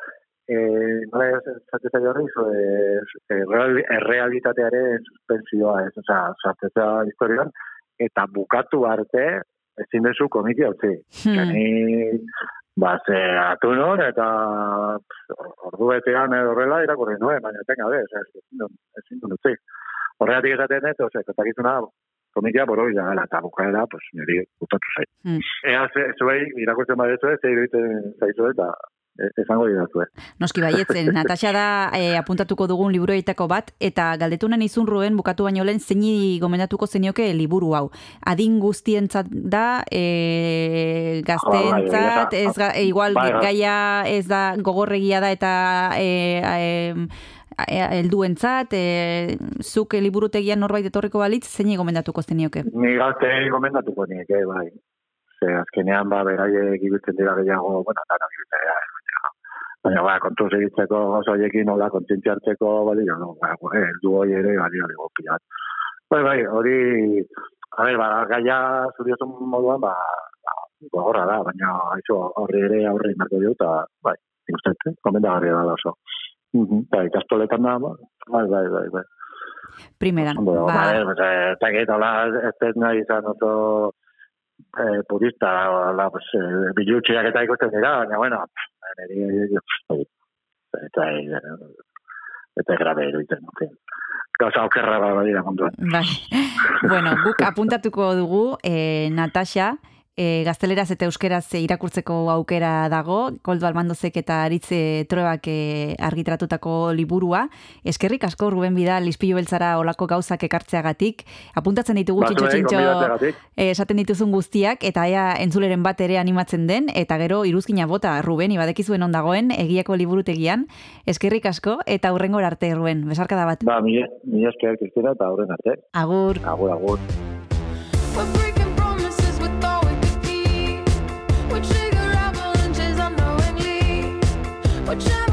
eh, nola esate zaio horri, zo, eh, eh, real, errealitatearen suspensioa, ez, oza, sartzea historian, eta bukatu arte, ezin dezu komiki utzi. Hmm. Ba, ze atu non, eta ordu betean edo horrela irakurri nuen, baina tenga be, oza, ezin dut, ezin dut utzi. Horregatik esaten ez, oza, kontakizuna komikia borobila gala, eta bukaera, pues, niri gustatu zait. Hmm. Ea, ze, zuei, irakurtzen badezu, ze iruditzen zaizu, eta esango didazue. Noski baietzen, Natasha da e, apuntatuko dugun liburuetako bat, eta galdetunen izun ruen bukatu baino lehen zeini gomendatuko zenioke liburu hau. Adin guztientzat da, e, gazteentzat, Bai, bai, ez ga, e, igual bai, gaia ez da gogorregia da eta e, e, e, helduentzat, e, zuk liburutegian norbait etorriko balitz, zeini gomendatuko zenioke. Ni gazte gomendatuko nieke, bai. Ze azkenean, ba, beraiek ibiltzen dira gehiago, bueno, dara ibiltzen dira, baina, ba, kontuz egitzeko, oso haiekin, nola, hartzeko, balio, no, ba, eh, heldu hoi ere, balio, digo, pilat. Bai, bai, hori, a ber, ba, gaia zuriosun moduan, ba, ba, gogorra da, baina, haizu, horri ere aurre inarko dio, eta, bai, nik uste, eh, gomendagarria da oso. Mhm, Bai, ikastoletan da, ba, bai, bai, bai, bai. Primeran. Bueno, ba, ba, pues, eh, eta gero, hola, oso eh, purista, hola, pues, eh, bilutxeak eta ikusten dira, baina, bueno, oi, eta, eta grabe iruditzen, en fin. Gauza okerra badira munduan. Bai. bueno, guk apuntatuko dugu, e, Natasha, e, gazteleraz eta euskeraz irakurtzeko aukera dago, Koldo Almandozek eta Aritze Truebak e, argitratutako liburua. Eskerrik asko Ruben Bidal, Ispilu Beltzara olako gauzak ekartzeagatik. Apuntatzen ditugu Ba, txintxo eh, esaten dituzun guztiak, eta ea entzuleren bat ere animatzen den, eta gero iruzkina bota, Ruben, ibadekizuen ondagoen, egiako liburutegian. Eskerrik asko, eta hurrengor arte, Ruben. Besarkada bat. Ba, mila, mila esker, Kristina, eta horren arte. Agur. Agur, agur. Georgia.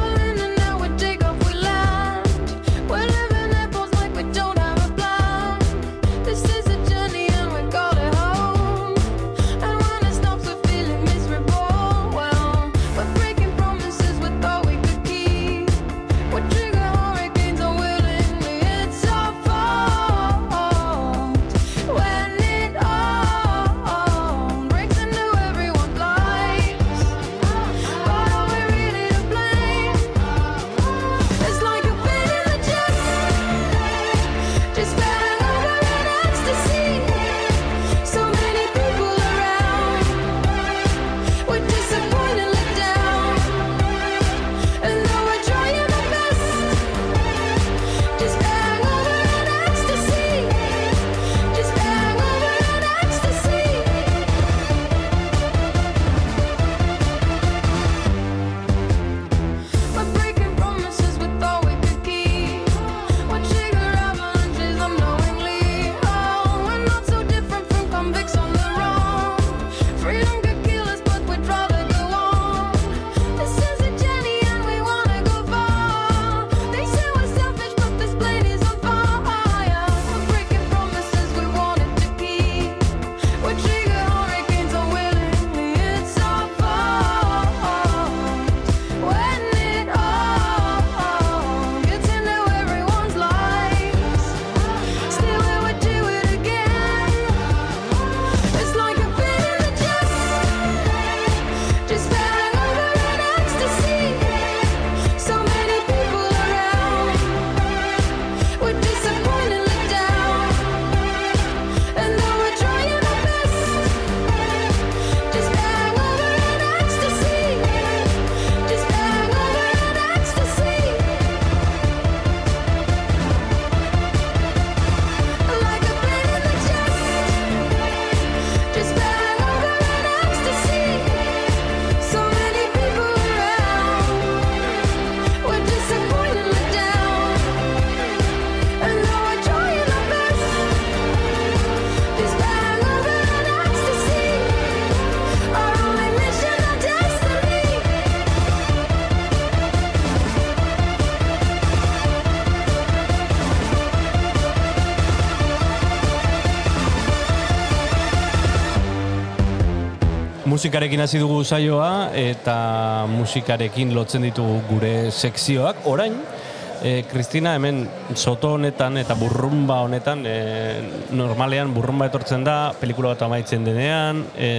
Musikarekin hasi dugu saioa eta musikarekin lotzen ditugu gure sekzioak. Orain, e, Kristina hemen soto honetan eta burrumba honetan, e, normalean burrumba etortzen da, pelikula bat amaitzen denean, e,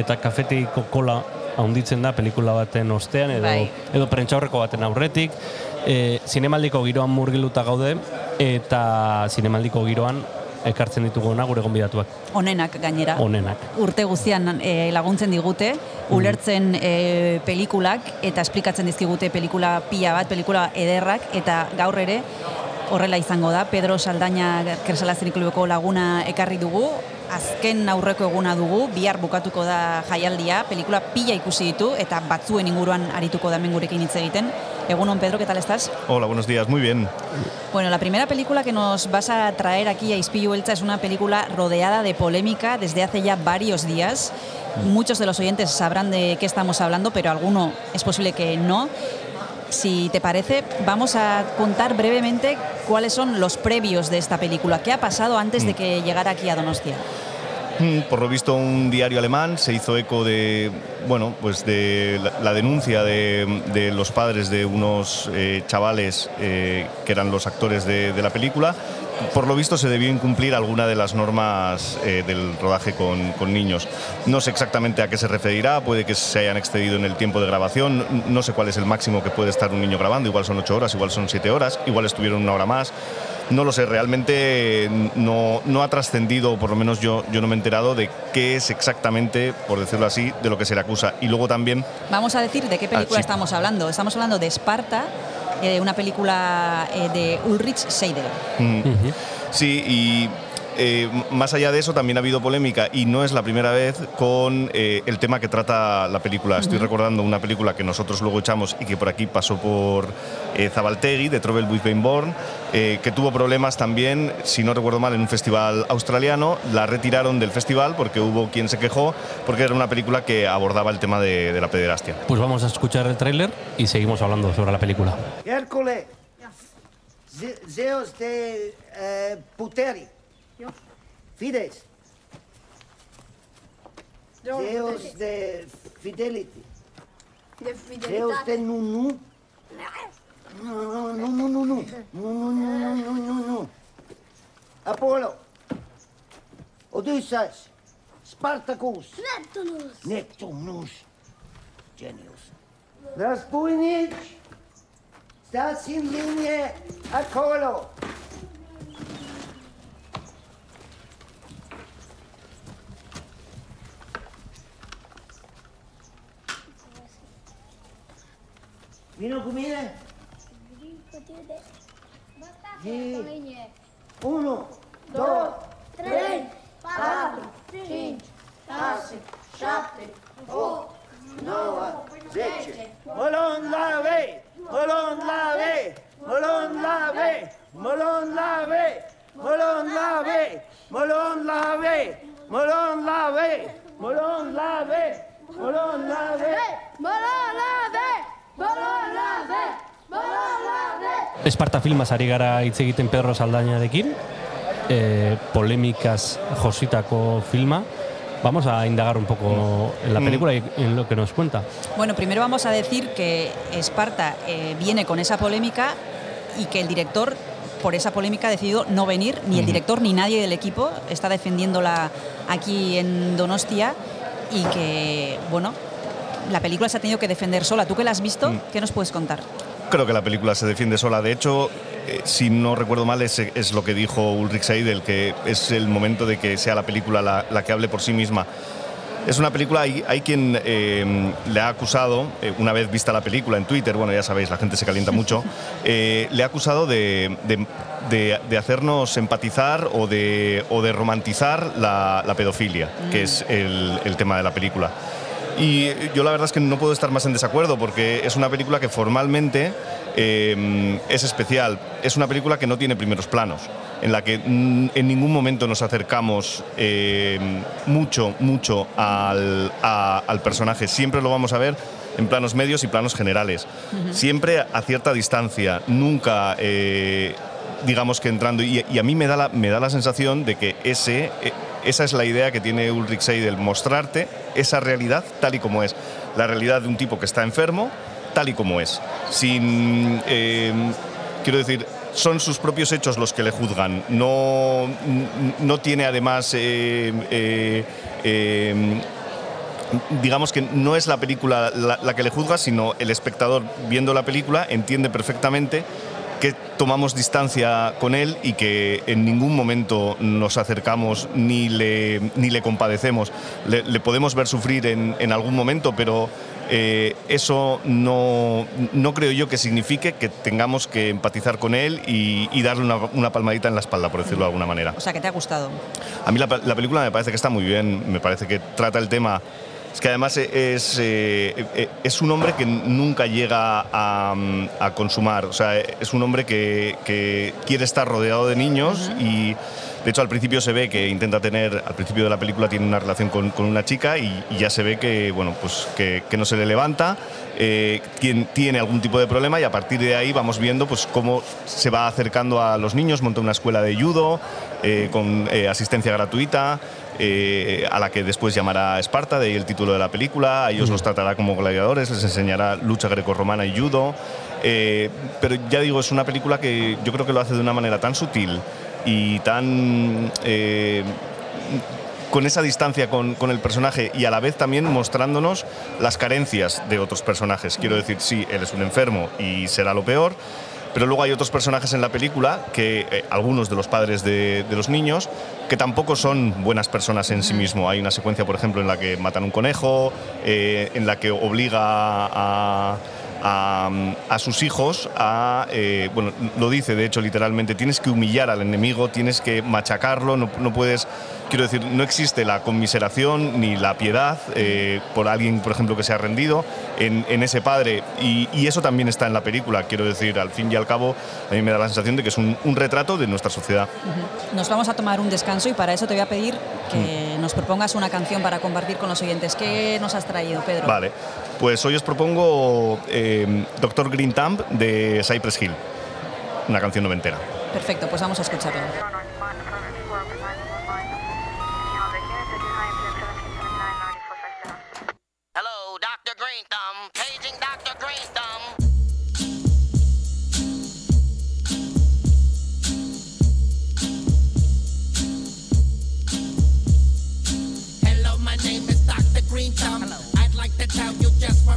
eta kafeteiko kola haunditzen da pelikula baten ostean, edo, Bai. edo prentxaurreko baten aurretik. E, zinemaldiko giroan murgiluta gaude, eta zinemaldiko giroan ekartzen ditugu ona gure gonbidatuak. Onenak gainera. Onenak. urte guztian e, laguntzen digute, ulertzen e, pelikulak eta esplikatzen dizkigute pelikula pila bat, pelikula ederrak, eta gaur ere horrela izango da. Pedro Saldaña Kresalazenik Klubeko laguna ekarri dugu, azken aurreko eguna dugu, bihar bukatuko da jaialdia, pelikula pila ikusi ditu, eta batzuen inguruan arituko da hemen gurekin hitz egiten. Egunon, Pedro, ¿qué tal estás? Hola, buenos días, muy bien. Bueno, la primera película que nos vas a traer aquí a Ispillu Elcha es una película rodeada de polémica desde hace ya varios días. Muchos de los oyentes sabrán de qué estamos hablando, pero alguno es posible que no. Si te parece, vamos a contar brevemente cuáles son los previos de esta película. ¿Qué ha pasado antes de que llegara aquí a Donostia? Por lo visto, un diario alemán se hizo eco de, bueno, pues de la, denuncia de, los padres de unos eh, chavales eh, que eran los actores de, la película. Por lo visto, se debió incumplir alguna de las normas eh, del rodaje con, niños. No sé exactamente a qué se referirá, puede que se hayan excedido en el tiempo de grabación, no sé cuál es el máximo que puede estar un niño grabando, igual son ocho horas, igual son siete horas, igual estuvieron una hora más. No lo sé, realmente no, no ha trascendido, o por lo menos yo, yo no me he enterado de qué es exactamente, por decirlo así, de lo que se le acusa. Y luego también Vamos a decir de qué película sí. estamos hablando. Estamos hablando de Esparta, eh, una película eh, de Ulrich Seidel. Mm. Sí, y eh, más allá de eso también ha habido polémica y no es la primera vez con eh, el tema que trata la película. Estoy recordando una película que nosotros luego echamos y que por aquí pasó por eh, Zabaltegui, de Trouble with Being Born, eh, que tuvo problemas también, si no recuerdo mal, en un festival australiano. La retiraron del festival porque hubo quien se quejó porque era una película que abordaba el tema de, de la pederastia. Pues vamos a escuchar el tráiler y seguimos hablando sobre la película. Hércules, Ze- Zeus de eh, Puteri, Fides, Zeus de Fidelity, De Zeus de Nunu, no, no, no, no, no, no, no, no, no, no, no, no, Apollo, Odysseus, Spartacus, Neptunus. Neptunus, Genius, Raspuinich, Stás sin línea Vino cu mine! Vin cu tine! Bă, stai, linie! 1, 2, 3, 4, 5, 6, 7, Esparta filmaz ari gara hitz egiten Pedro Saldañarekin, eh, polémicas jositako filma. Vamos a indagar un poco en la Mm. película y en lo que nos cuenta. Bueno, primero vamos a decir que Esparta eh, viene con esa polémica y que el director, por esa polémica, ha decidido no venir, ni el director ni nadie del equipo está defendiéndola aquí en Donostia y que, bueno, la película se ha tenido que defender sola. ¿Tú que la has visto? Mm. ¿Qué nos puedes contar? Creo que la película se defiende sola. De hecho, eh, si no recuerdo mal, es, es lo que dijo Ulrich Seidel, que es el momento de que sea la película la, la que hable por sí misma. Es una película, hay, hay quien eh, le ha acusado, eh, una vez vista la película en Twitter, bueno, ya sabéis, la gente se calienta mucho, eh, le ha acusado de, de- de- de hacernos empatizar o de, o de romantizar la, la pedofilia, que es el, el tema de la película. Y yo la verdad es que no puedo estar más en desacuerdo porque es una película que formalmente eh, es especial. Es una película que no tiene primeros planos, en la que mm, en ningún momento nos acercamos eh, mucho, mucho al, a- al personaje. Siempre lo vamos a ver en planos medios y planos generales. Siempre a cierta distancia, nunca... eh, digamos que entrando y, y a mí me da la, me da la sensación de que ese esa es la idea que tiene Ulrich Seidel mostrarte esa realidad tal y como es. La realidad de un tipo que está enfermo tal y como es. Sin eh, quiero decir son sus propios hechos los que le juzgan. No no tiene además eh, eh, digamos que no es la película la, que le juzga, sino el espectador viendo la película entiende perfectamente tomamos distancia con él y que en ningún momento nos acercamos ni le, ni le compadecemos. Le, le podemos ver sufrir en, en algún momento, pero eh, eso no, no creo yo que signifique que tengamos que empatizar con él y, y darle una, una palmadita en la espalda, por decirlo de alguna manera. O sea, que te ha gustado. A mí la, la película me parece que está muy bien, me parece que trata el tema. Es que además es, eh, eh, es un hombre que nunca llega a, a consumar. O sea, es un hombre que, que quiere estar rodeado de niños y de hecho al principio se ve que intenta tener, al principio de la película tiene una relación con, con una chica y, y ya se ve que, bueno, pues que, que no se le levanta, eh, tiene, tiene algún tipo de problema y a partir de ahí vamos viendo pues cómo se va acercando a los niños, monta una escuela de judo eh, con asistencia gratuita eh, a la que después llamará Esparta, de ahí el título de la película, a ellos los tratará como gladiadores, les enseñará lucha grecorromana y judo. eh, pero ya digo, es una película que yo creo que lo hace de una manera tan sutil y tan... eh, con esa distancia con, con el personaje y a la vez también mostrándonos las carencias de otros personajes. Quiero decir, sí, él es un enfermo y será lo peor, Pero luego hay otros personajes en la película, que eh, algunos de los padres de, de los niños, que tampoco son buenas personas en sí mismo. Hay una secuencia, por ejemplo, en la que matan un conejo, eh, en la que obliga a, a, a sus hijos a, eh, bueno, lo dice de hecho literalmente, tienes que humillar al enemigo, tienes que machacarlo, no, no puedes, quiero decir, no existe la conmiseración ni la piedad eh, por alguien, por ejemplo, que se ha rendido en, en ese padre. Y, y eso también está en la película, quiero decir, al fin y al cabo, a mí me da la sensación de que es un, un retrato de nuestra sociedad. Nos vamos a tomar un descanso y para eso te voy a pedir que nos propongas una canción para compartir con los oyentes. ¿Qué nos has traído, Pedro? Vale, pues hoy os propongo eh, Doctor Green Thumb de Cypress Hill, una canción noventera. Perfecto, pues vamos a escucharlo.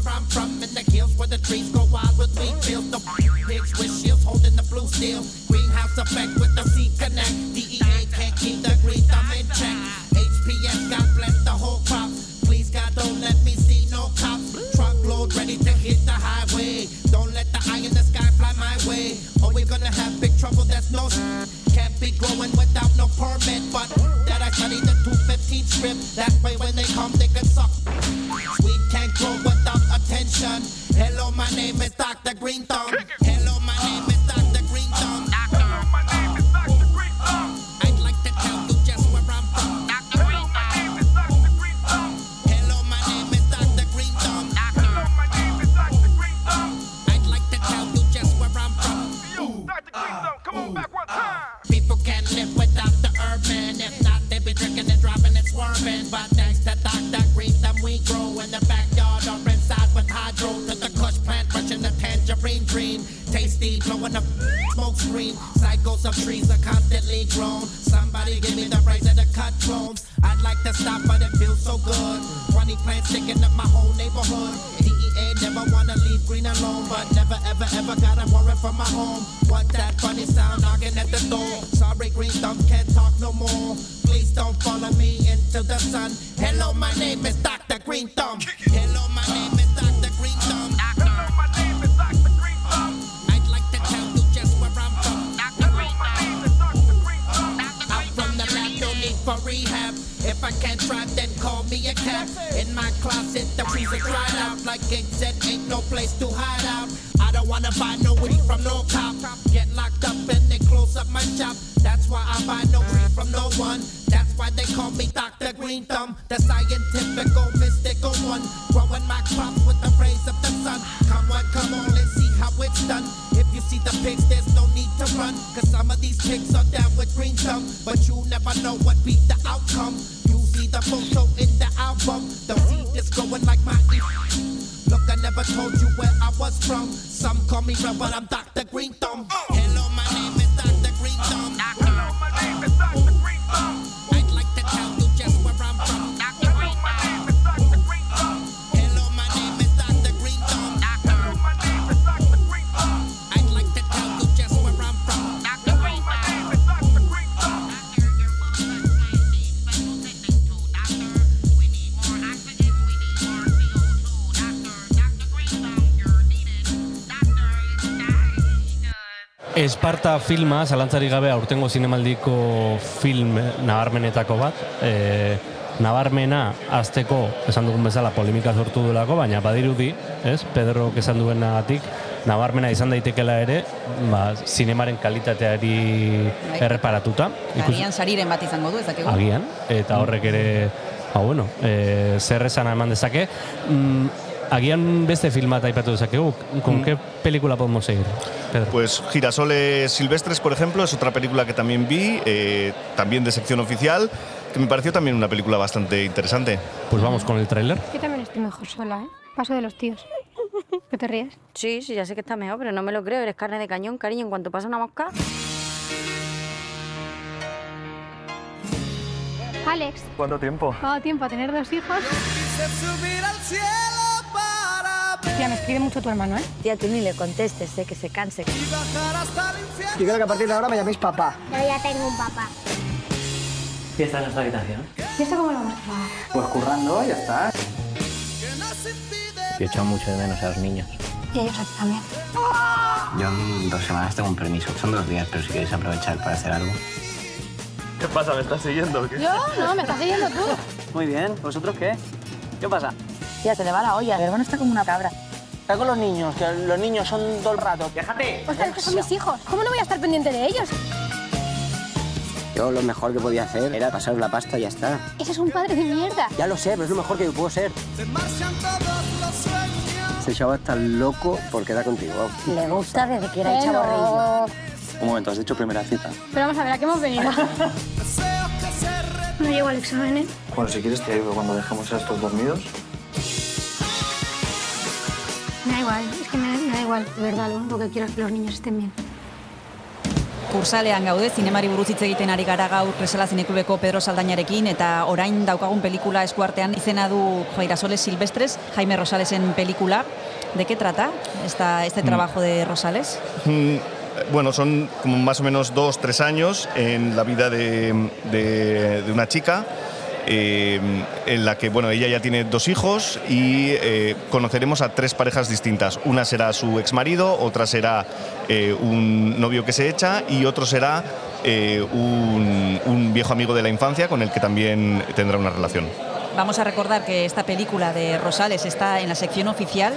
I'm from. In the hills where the trees go wild with wheat fields. The pigs with shields holding the blue steel. Greenhouse effect with the C connect. DEA can't keep the green thumb in check. HPS God bless the whole crop. Please God don't let me see no cops. Truckload ready to hit the highway. Don't let the eye in the sky fly my way. Or we're gonna have big trouble. That's no can't be growing without no permit. But Esparta filma, zalantzari gabe aurtengo zinemaldiko film nabarmenetako bat. E, nabarmena azteko, esan dugun bezala, polemika sortu duelako, baina badirudi, ez, Pedro esan duenagatik, nabarmena izan daitekela ere, ba, zinemaren kalitateari erreparatuta. Ikus- Agian sariren bat izango du, ez dakigu. agian, eta horrek ere, ba, bueno, e, zer esan eman dezake. Mm, agian beste filmat aipatu dezakegu, con Mm. qué película podemos seguir? Pedro? Pues Girasoles Silvestres, por ejemplo, es otra película que también vi, eh, también de sección oficial, que me pareció también una película bastante interesante. Pues vamos con el tráiler. Yo también estoy mejor sola, ¿eh? Paso de los tíos. ¿Qué te ríes? Sí, sí, ya sé que está mejor, pero no me lo creo. Eres carne de cañón, cariño. En cuanto pasa una mosca. Alex, ¿Cuánto tiempo? ¿cuánto tiempo a tener dos hijos? Quise subir al cielo Tía, me escribe mucho tu hermano, ¿eh? Tía, tú ni le contestes, ¿eh? que se canse. Yo quiero que a partir de ahora me llaméis papá. Yo ya tengo un papá. ¿Y esta es nuestra habitación? ¿Y esto cómo lo vamos a pagar? Pues currando, ya está. Yo he echado mucho de menos a los niños. Y ellos a ti también. Yo en dos semanas tengo un permiso. Son dos días, pero si queréis aprovechar para hacer algo. ¿Qué pasa? ¿Me estás siguiendo o qué? ¿Yo? No, me estás siguiendo tú. Muy bien. ¿Vosotros qué? ¿Qué pasa? Tía, se le va la olla. Mi hermano está como una cabra. Está con los niños, que los niños son todo el rato. ¡Déjate! Ostras, es que son mis hijos. ¿Cómo no voy a estar pendiente de ellos? Yo lo mejor que podía hacer era pasaros la pasta y ya está. Ese es un padre de mierda. Ya lo sé, pero es lo mejor que yo puedo ser. Este chaval está loco por quedar contigo. Le gusta desde que era el chaborrillo. Un momento, ¿has dicho primera cita? Pero vamos a ver, ¿a qué hemos venido? no llego al examen, ¿eh? Bueno, si quieres te ayudo cuando dejemos a estos dormidos. Igual, es que me, me da igual, de verdad, lo único que quiero es que los niños estén bien. Kursalean gaude, zinemari buruz hitz egiten ari gara gaur Kresala Zineklubeko Pedro Saldañarekin eta orain daukagun pelikula eskuartean izena du Jairasoles Silvestres, Jaime Rosalesen pelikula. ¿De qué trata esta, este Mm. trabajo de Rosales? Mm, Bueno, son como más o menos dos, tres años en la vida de, de- de una chica. Eh, en la que bueno ella ya tiene dos hijos y eh, conoceremos a tres parejas distintas una será su ex marido otra será eh, un novio que se echa y otro será eh, un viejo amigo de la infancia con el que también tendrá una relación Vamos a recordar que esta película de Rosales está en la sección oficial.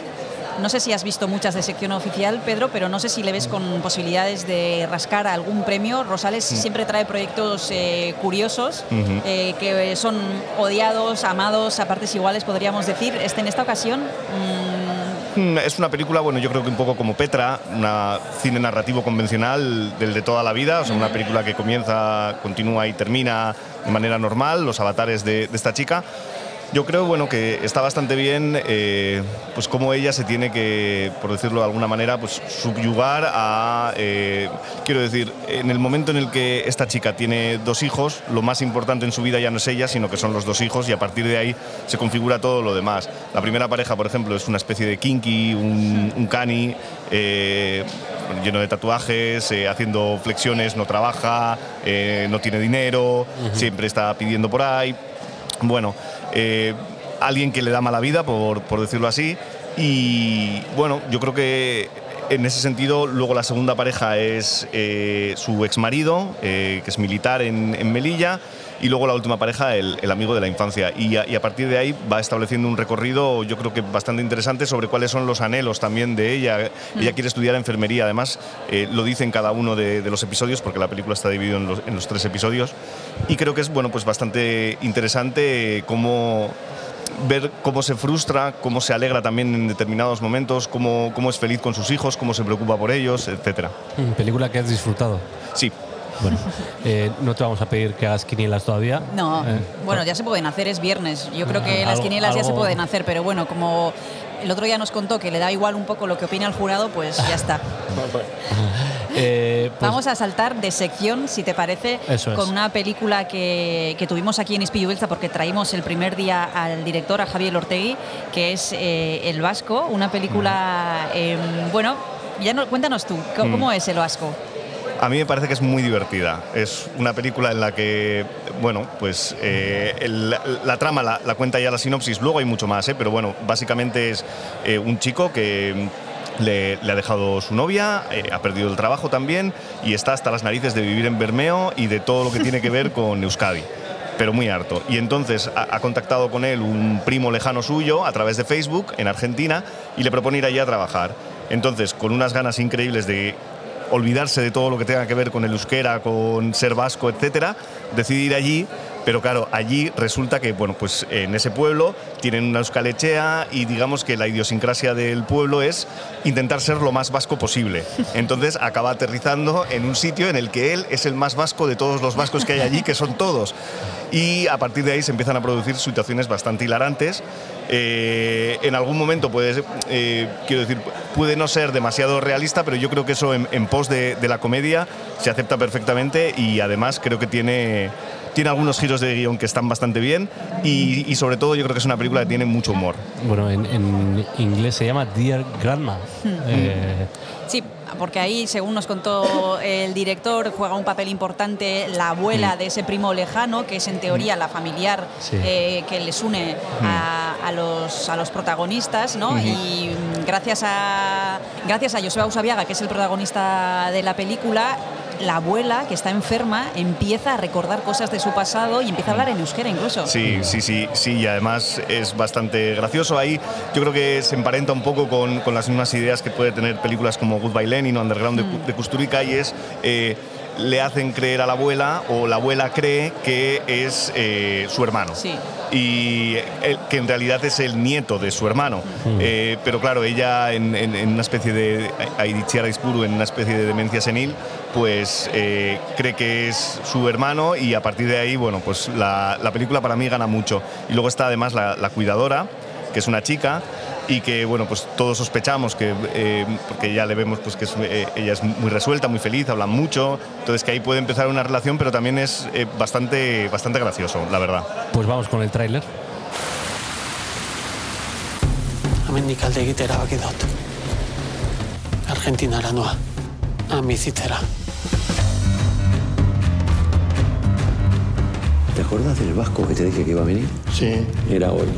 No sé si has visto muchas de sección oficial, Pedro, pero no sé si le ves con posibilidades de rascar algún premio. Rosales Mm. siempre trae proyectos eh, curiosos eh, que son odiados, amados, a partes iguales, podríamos decir. Este, en esta ocasión, mm, Mm, Es una película, bueno, yo creo que un poco como Petra, una cine narrativo convencional del de toda la vida, o sea, una película que comienza, continúa y termina de manera normal, los avatares de, de esta chica. Yo creo, bueno, que está bastante bien, eh, pues cómo ella se tiene que, por decirlo de alguna manera, pues subyugar a, eh, quiero decir, en el momento en el que esta chica tiene dos hijos, lo más importante en su vida ya no es ella, sino que son los dos hijos y a partir de ahí se configura todo lo demás. La primera pareja, por ejemplo, es una especie de kinky, un, un cani, eh, lleno de tatuajes, eh, haciendo flexiones, no trabaja, eh, no tiene dinero, siempre está pidiendo por ahí. Bueno, eh, alguien que le da mala vida, por, por decirlo así. Y bueno, yo creo que en ese sentido, luego la segunda pareja es eh, su ex marido, que es militar en, en Melilla. Y luego la última pareja, el, el amigo de la infancia. Y a, y a partir de ahí va estableciendo un recorrido, yo creo que bastante interesante, sobre cuáles son los anhelos también de ella. Ella quiere estudiar enfermería, además eh, lo dice en cada uno de, de los episodios, porque la película está dividida en los, en los tres episodios. Y creo que es bueno, pues bastante interesante cómo ver cómo se frustra, cómo se alegra también en determinados momentos, cómo, cómo es feliz con sus hijos, cómo se preocupa por ellos, etcétera. Mm, Película que has disfrutado. Sí. Bueno, eh, no te vamos a pedir que hagas quinielas todavía. no, Eh, bueno, ya se pueden hacer, es viernes. Yo creo que Ah, las algo- quinielas ya se pueden hacer, pero bueno, como el otro día nos contó que le da igual un poco lo que opina el jurado, pues ya está. eh, pues- Vamos a saltar de sección, si te parece, Eso es. con una película que, que tuvimos aquí en Ispillu Beltza, porque traímos el primer día al director, a Javier Ortegui, que es eh, El Vasco, una película, eh, bueno, ya no, cuéntanos tú, ¿cómo, Mm. cómo es El Vasco? A mí me parece que es muy divertida. Es una película en la que, bueno, pues eh, la, trama la, cuenta ya la sinopsis, luego hay mucho más, ¿eh? pero bueno, básicamente es eh, un chico que le, ha dejado su novia, ha perdido el trabajo también y está hasta las narices de vivir en Bermeo y de todo lo que tiene que ver con Euskadi pero muy harto. Y entonces ha contactado con él un primo lejano suyo a través de Facebook en Argentina y le propone ir allí a trabajar. Entonces, con unas ganas increíbles de olvidarse de todo lo que tenga que ver con el euskera, con ser vasco, etcétera, decide ir allí. Pero claro, allí resulta que, bueno, pues en ese pueblo tienen una euskalechea y digamos que la idiosincrasia del pueblo es intentar ser lo más vasco posible. Entonces acaba aterrizando en un sitio en el que él es el más vasco de todos los vascos que hay allí, que son todos. Y a partir de ahí se empiezan a producir situaciones bastante hilarantes. Eh, en algún momento puede, eh, quiero decir, puede no ser demasiado realista, pero yo creo que eso en, en pos de, de la comedia se acepta perfectamente y además creo que tiene tiene algunos giros de guion que están bastante bien y, y sobre todo yo creo que es una película que tiene mucho humor. Bueno, en, en inglés se llama Dear Grandma. Eh, Sí, porque ahí, según nos contó el director, juega un papel importante la abuela Mm. de ese primo lejano, que es en teoría la familiar Sí. eh, que les une a, a los, a los protagonistas, ¿no? Y mm, gracias a, gracias a Joseba Usabiaga, que es el protagonista de la película, la abuela, que está enferma, empieza a recordar cosas de su pasado y empieza a hablar en euskera incluso. Sí, sí, sí, sí, y además es bastante gracioso. Ahí yo creo que se emparenta un poco con, con las mismas ideas que puede tener películas como Goodbye Lenin o Underground de, Cu- de Kusturica y es... eh, le hacen creer a la abuela o la abuela cree que es eh, su hermano Sí. y que en realidad es el nieto de su hermano. Eh, pero claro, ella en, en- en una especie de Aidichiara Ispuru, en una especie de demencia senil, pues eh, cree que es su hermano y a partir de ahí, bueno, pues la, la película para mí gana mucho. Y luego está además la, la cuidadora, que es una chica y que bueno pues todos sospechamos que eh, porque ya le vemos pues que es, eh, ella es muy resuelta muy feliz habla mucho entonces que ahí puede empezar una relación pero también es eh, bastante bastante gracioso la verdad pues vamos con el tráiler. Hemendik alde egitea erabaki dut. Argentinara noa. Han bizitzera. ¿Te acuerdas del vasco que te dije que iba a venir? Sí. Era hoy.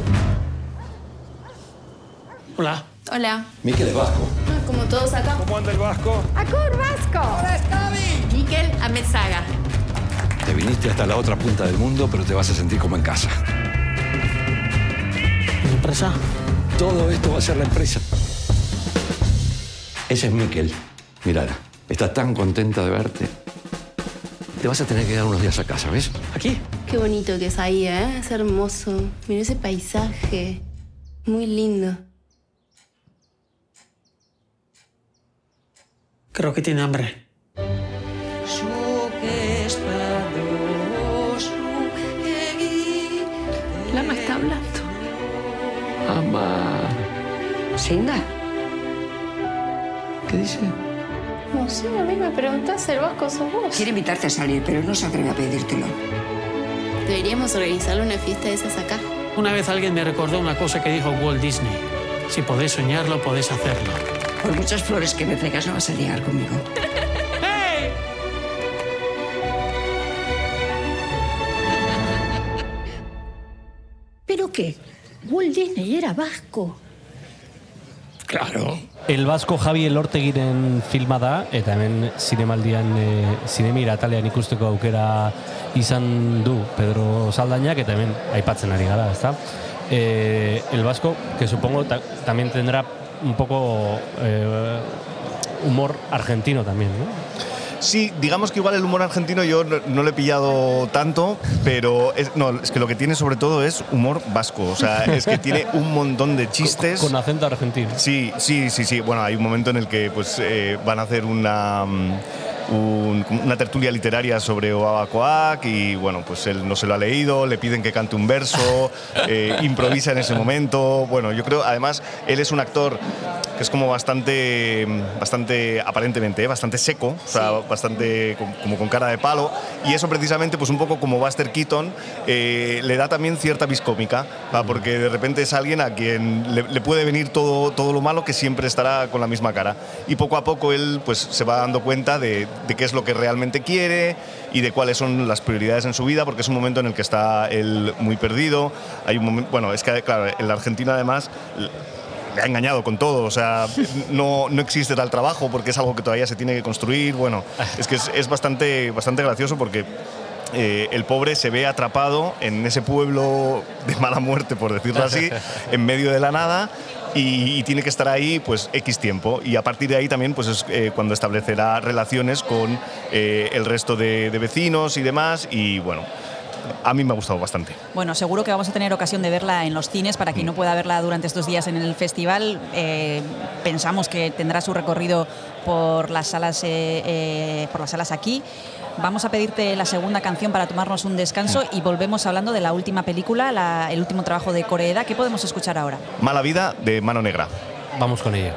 Hola. Hola. Miquel es vasco. Ah, Como todos acá. ¿Cómo anda el Vasco? ¡Acur Vasco! ¡Hola, Stavi! Miquel Amezaga. Te viniste hasta la otra punta del mundo, pero te vas a sentir como en casa. ¿Mi empresa? Todo esto va a ser la empresa. Ese es Miquel. Mirala, está tan contenta de verte. Te vas a tener que dar unos días a casa, ¿ves? ¿Aquí? Qué bonito que es ahí, ¿eh? Es hermoso. Mira ese paisaje. Muy lindo. Creo que tiene hambre. Lama está hablando. Ama. ¿Sinda? ¿Qué dice? No sé, a mí me preguntás, el Vasco sos vos. Quiere invitarte a salir, pero no se atreve a pedírtelo. Deberíamos organizarle una fiesta de esas acá. Una vez alguien me recordó una cosa que dijo Walt Disney. Si podés soñarlo, podés hacerlo. Por muchas flores que me traigas, no vas a ligar conmigo. ¿Pero qué? Walt Disney era vasco. Claro. El Basko Javi Elortegiren filma da, eta hemen zinemaldian, e, zinemira talean ikusteko aukera izan du Pedro Saldainak, eta hemen aipatzen ari gara, ezta? Eh, el Vasco, que supongo ta- también tendrá un poco eh, humor argentino también, ¿no? Sí, digamos que igual el humor argentino yo no, no lo he pillado tanto, pero es, no, es que lo que tiene sobre todo es humor vasco. O sea, es que tiene un montón de chistes. Con acento argentino. Sí, sí, sí, sí. Bueno, hay un momento en el que pues eh, van a hacer una. mm, un- una tertulia literaria sobre Oabacoac y bueno, pues él no se lo ha leído, le piden que cante un verso, eh, improvisa en ese momento. Bueno, yo creo, además, él es un actor que es como bastante, bastante aparentemente, ¿eh? bastante seco, o sea, bastante com- como con cara de palo. Y eso precisamente, pues un poco como Buster Keaton, eh, le da también cierta viscómica, ¿va? porque de repente es alguien a quien le, le puede venir todo, todo lo malo que siempre estará con la misma cara. Y poco a poco él pues, se va dando cuenta de, de qué es lo que realmente quiere y de cuáles son las prioridades en su vida, porque es un momento en el que está él muy perdido. Hay un momento, bueno, es que claro, en la Argentina además le ha engañado con todo, o sea, no, no existe tal trabajo porque es algo que todavía se tiene que construir. Bueno, es que es, es bastante, bastante gracioso porque eh, el pobre se ve atrapado en ese pueblo de mala muerte, por decirlo así, en medio de la nada. Y, y tiene que estar ahí pues X tiempo y a partir de ahí también pues es eh, cuando establecerá relaciones con eh, el resto de, de vecinos y demás y bueno a mí me ha gustado bastante Bueno, seguro que vamos a tener ocasión de verla en los cines. Para quien no pueda verla durante estos días en el festival, eh, pensamos que tendrá su recorrido por las salas, eh, eh, por las salas aquí. Vamos a pedirte la segunda canción para tomarnos un descanso y volvemos hablando de la última película, la- el último trabajo de Coreeda. ¿Qué podemos escuchar ahora? Mala vida de Mano Negra vamos con ella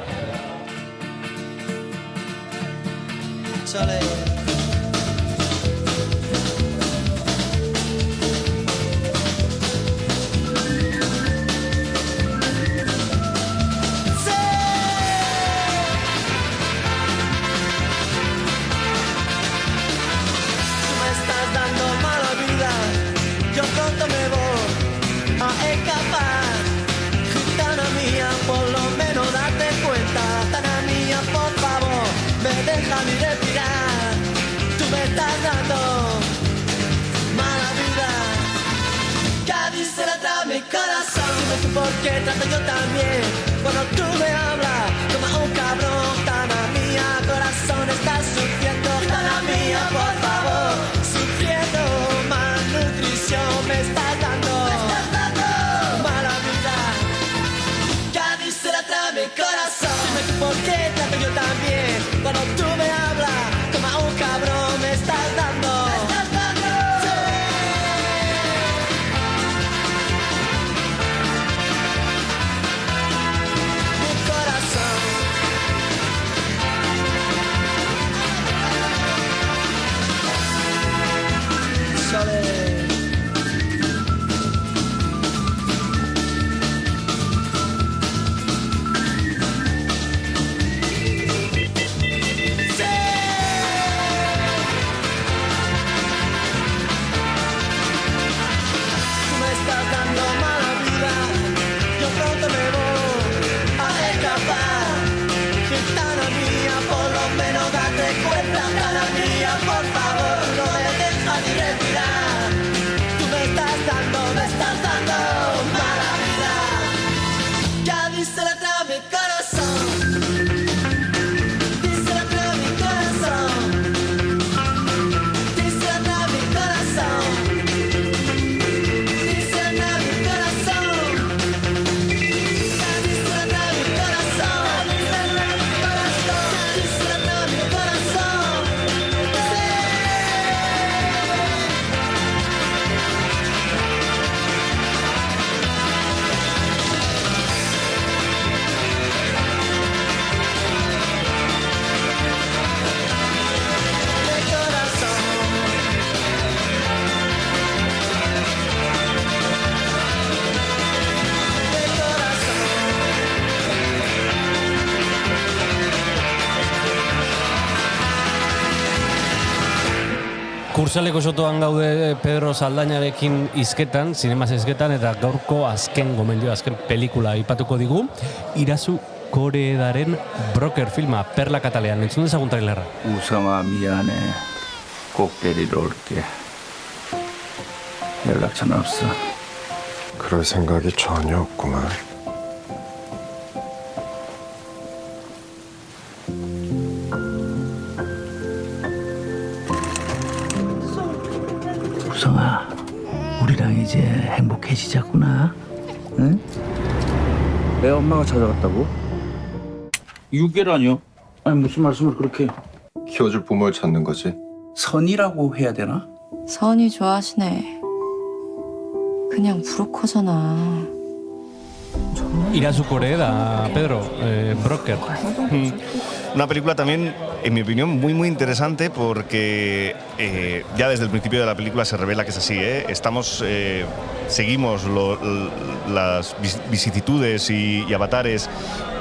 Dime tú por qué trato yo también. Cuando tú me hablas como a un cabrón. Tana mía, corazón estás sufriendo. Tana mía, por favor Sufriendo. Malnutrición me estás dando. Mala vida. Ya dice la mi corazón. Dime tú por qué trato yo también Kursaleko sotoan gaude Pedro Saldañarekin izketan, zinemaz izketan, eta gaurko azken gomendio, azken pelikula aipatuko digu, irazu koreedaren broker filma, Perla Katalean, entzun dezagun trailerra. 우성아 미안해. 꼭 데리러 올게. 연락 전화 없어. 그럴 생각이 전혀 없구만. 우성아, 우리랑 이제 행복해지자꾸나. 응? 내 엄마가 찾아갔다고? 6개라뇨? 아니 무슨 말씀을 그렇게 키워줄 부모를 찾는 거지. 선이라고 해야 되나? 선이 좋아하시네. 그냥 브로커잖아. Irazu Koreeda, Pedro, eh, broker. Mm. Una película también, en mi opinión, muy muy interesante porque eh, ya desde el principio de la película se revela que es así. ¿eh? Estamos, eh, seguimos lo- las vicisitudes y, y avatares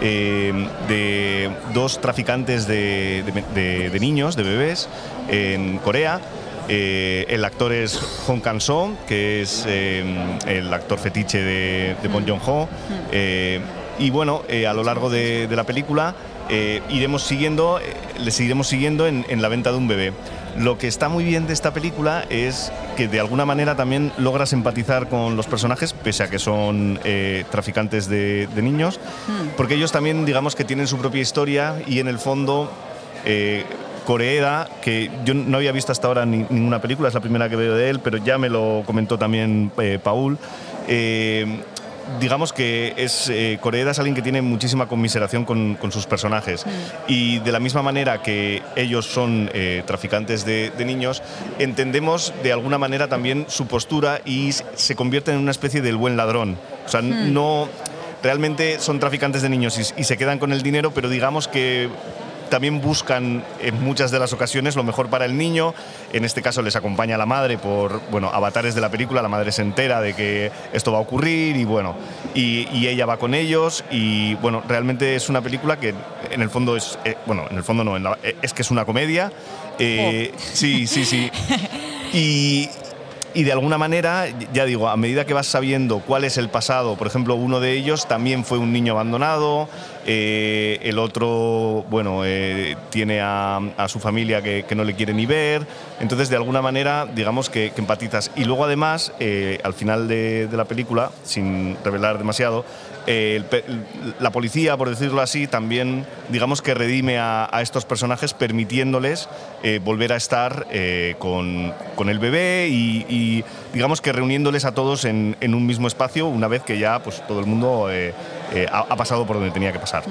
de dos traficantes de, de- de- de niños, de bebés, en Corea. El actor es Hong Kang-soo, que es el actor fetiche de, de Bong Joon-ho. Eh, y bueno, a lo largo de la película eh, iremos siguiendo, eh, le seguiremos siguiendo en, en la venta de un bebé. Lo que está muy bien de esta película es que de alguna manera también logras empatizar con los personajes, pese a que son eh, traficantes de, de niños, porque ellos también, digamos que tienen su propia historia y en el fondo eh, Coreeda, que yo no había visto hasta ahora ni- ninguna película, es la primera que veo de él, pero ya me lo comentó también eh, Paul. eh, digamos que es eh, es alguien que tiene muchísima conmiseración con, con sus personajes. Y de la misma manera que ellos son eh, traficantes de, de niños entendemos de alguna manera también su postura y se convierten en una especie del buen ladrón. O sea Hmm. no realmente son traficantes de niños y, y se quedan con el dinero pero digamos que también buscan en muchas de las ocasiones lo mejor para el niño. En este caso les acompaña la madre por, bueno, avatares de la película, la madre se entera de que esto va a ocurrir y bueno, y, y ella va con ellos y bueno, realmente es una película que en el fondo es, eh, bueno, en el fondo no, en la- eh, es que es una comedia. Eh, Sí, sí, sí. Y y de alguna manera, ya digo, a medida que vas sabiendo cuál es el pasado, por ejemplo, uno de ellos también fue un niño abandonado, eh, el otro, bueno, eh, tiene a, su familia que, no le quiere ni ver, entonces de alguna manera, digamos que, empatizas. Y luego además, eh, al final de, la película, sin revelar demasiado, la policía, por decirlo así, también, digamos que redime a, estos personajes permitiéndoles volver a estar con, el bebé y, y, digamos que reuniéndoles a todos en, en un mismo espacio una vez que ya pues, todo el mundo eh, ha, ha pasado por donde tenía que pasar.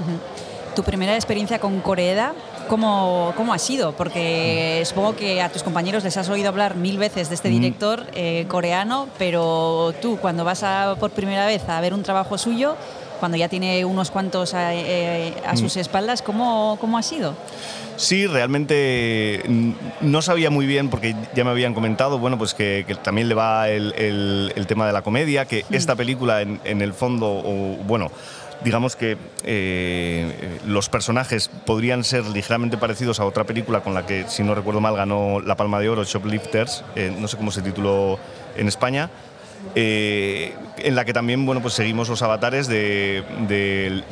Tu primera experiencia con Coreeda, ¿cómo, ¿cómo ha sido? Porque supongo que a tus compañeros les has oído hablar mil veces de este director eh, coreano, pero tú cuando vas a, por primera vez a ver un trabajo suyo, cuando ya tiene unos cuantos a, eh, a sus Mm. espaldas, ¿cómo, ¿cómo ha sido? Sí, realmente mm, no sabía muy bien porque ya me habían comentado, bueno, pues que, que también le va el, el- el tema de la comedia, que esta película en, en el fondo, o, bueno, digamos que eh, los personajes podrían ser ligeramente parecidos a otra película con la que, si no recuerdo mal, ganó la Palma de Oro, Shoplifters, eh, no sé cómo se tituló en España. Eh, en la que también bueno pues seguimos los avatares de, del-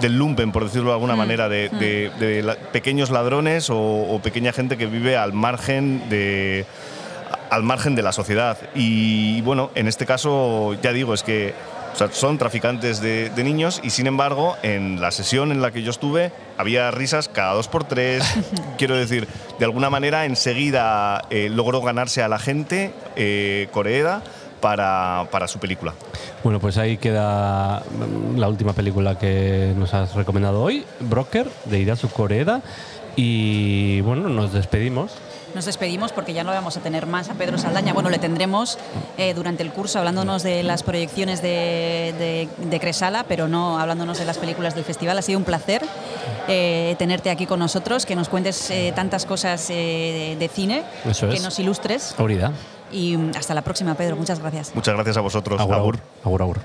del lumpen por decirlo de alguna manera de, de- de la- pequeños ladrones o, o pequeña gente que vive al margen de al margen de la sociedad. Y bueno en este caso ya digo es que o sea, son traficantes de, de niños y sin embargo en la sesión en la que yo estuve había risas cada dos por tres. Quiero decir de alguna manera enseguida eh, logró ganarse a la gente eh, Coreeda para, para su película Bueno, pues ahí queda mm, la última película que nos has recomendado hoy, Broker, de Irasu Koreeda. Y bueno, nos despedimos. Nos despedimos porque ya no vamos a tener más a Pedro Saldaña. Bueno, le tendremos eh, durante el curso hablándonos de las proyecciones de, de- de Cresala, pero no hablándonos de las películas del festival. Ha sido un placer eh, tenerte aquí con nosotros, que nos cuentes eh, tantas cosas eh, de, de cine, Eso que es. nos ilustres. Aurida. Y hasta la próxima, Pedro. Muchas gracias. muchas gracias a vosotros Agur, Agur. agur. agur,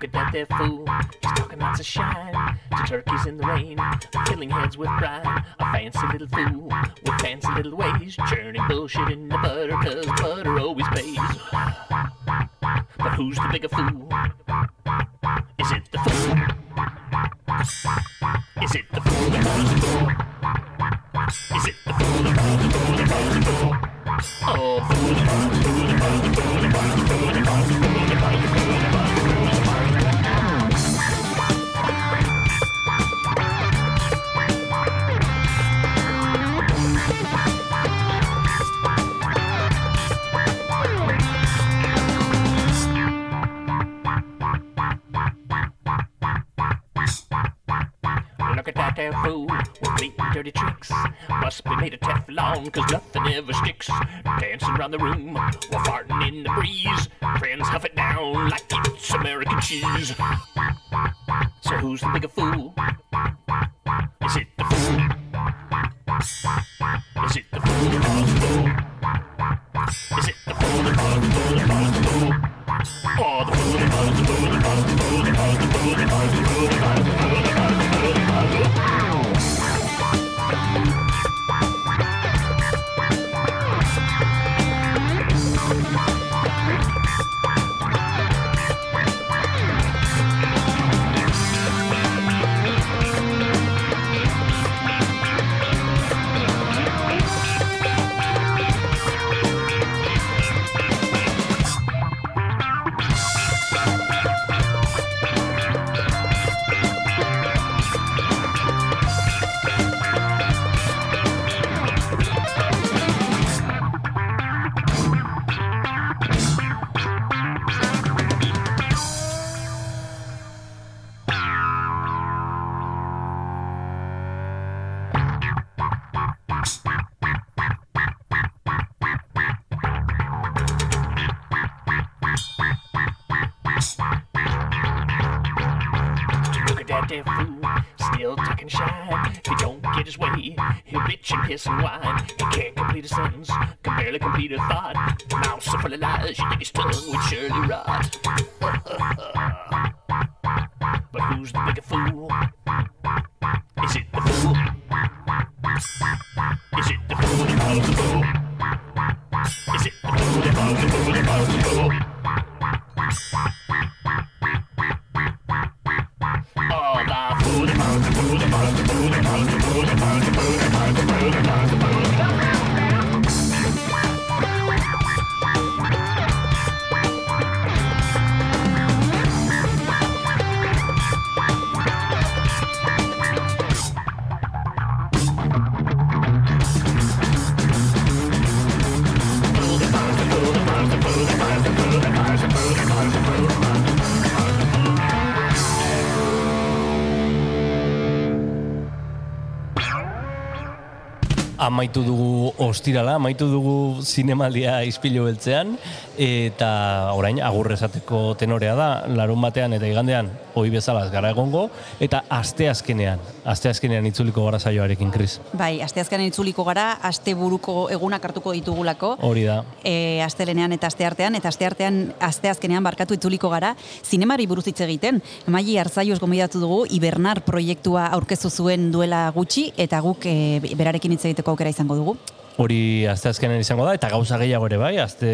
Look at that there fool, he's talking lots of shine to turkeys in the rain, filling heads with brine. A fancy little fool with fancy little ways, churning bullshit in the butter, cause butter always pays. But who's the bigger fool? Is it the fool? Is it the fool that knows the fool? Is it the fool that knows the fool that knows the fool? Oh, fool that knows the fool that knows the fool that the fool fool That there fool with big dirty tricks. Must be made of Teflon, cause nothing ever sticks. Dancing around the room while farting in the breeze. Friends huff it down like it's American cheese. So who's the bigger fool? Is it the fool? Is it the fool that calls the fool? Is it the fool that calls the fool that calls the fool? Oh, the fool that calls the fool that calls the fool that calls the fool that calls the fool that calls the fool that calls the fool Música amaitu dugu ostirala, amaitu dugu zinemaldia izpilu beltzean, eta orain agurre esateko tenorea da, larun batean eta igandean hoi bezala ez gara egongo, eta asteazkenean, asteazkenean itzuliko gara saioarekin, Kris. Bai, asteazkenean itzuliko gara, aste buruko egunak hartuko ditugulako. Hori da. E, astelenean eta asteartean, eta asteartean, asteazkenean barkatu itzuliko gara, zinemari buruz hitz egiten. Emaili hartzaioz gomidatu dugu, Ibernar proiektua aurkeztu zuen duela gutxi, eta guk e, berarekin hitz egiteko aukera izango dugu. Hori asteazkenean izango da, eta gauza gehiago ere bai, aste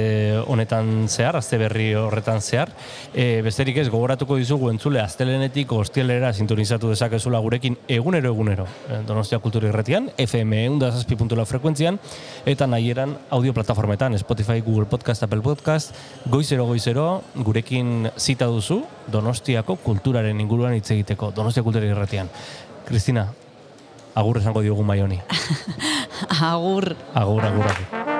honetan zehar, aste berri horretan zehar. E, besterik ez, gogoratuko dizugu entzule, astelenetik ostielera sintonizatu dezakezula gurekin egunero egunero. eh, Donostia Kultura Irretian, FM eundazazpi.la frekuentzian, eta nahieran audio plataformetan, Spotify, Google Podcast, Apple Podcast, goizero goizero, gurekin zita duzu, Donostiako kulturaren inguruan hitz egiteko, Donostia Kultura Irretian. Kristina, agur esango diogu mai honi. Agur. Agur, agur, agur.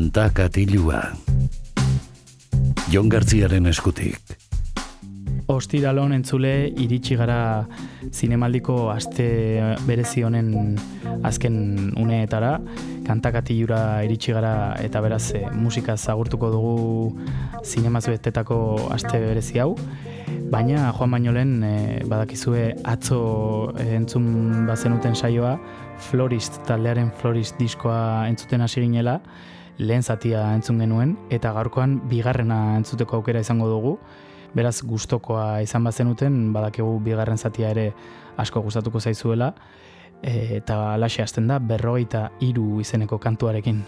Kanta katilua. Jon Gartziaren eskutik. Ostiralon entzule iritsi gara zinemaldiko aste berezi honen azken uneetara, kantakatilura iritsi gara eta beraz e, musika zagurtuko dugu zinemaz betetako aste berezi hau. Baina Juan Bainolen e, badakizue atzo entzun bazenuten saioa Florist taldearen Florist diskoa entzuten hasi ginela lehen zatia entzun genuen eta gaurkoan bigarrena entzuteko aukera izango dugu. Beraz gustokoa izan bazenuten badakigu bigarren zatia ere asko gustatuko zaizuela eta alaxe hasten da berrogeita hiru izeneko kantuarekin.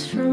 from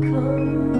Come,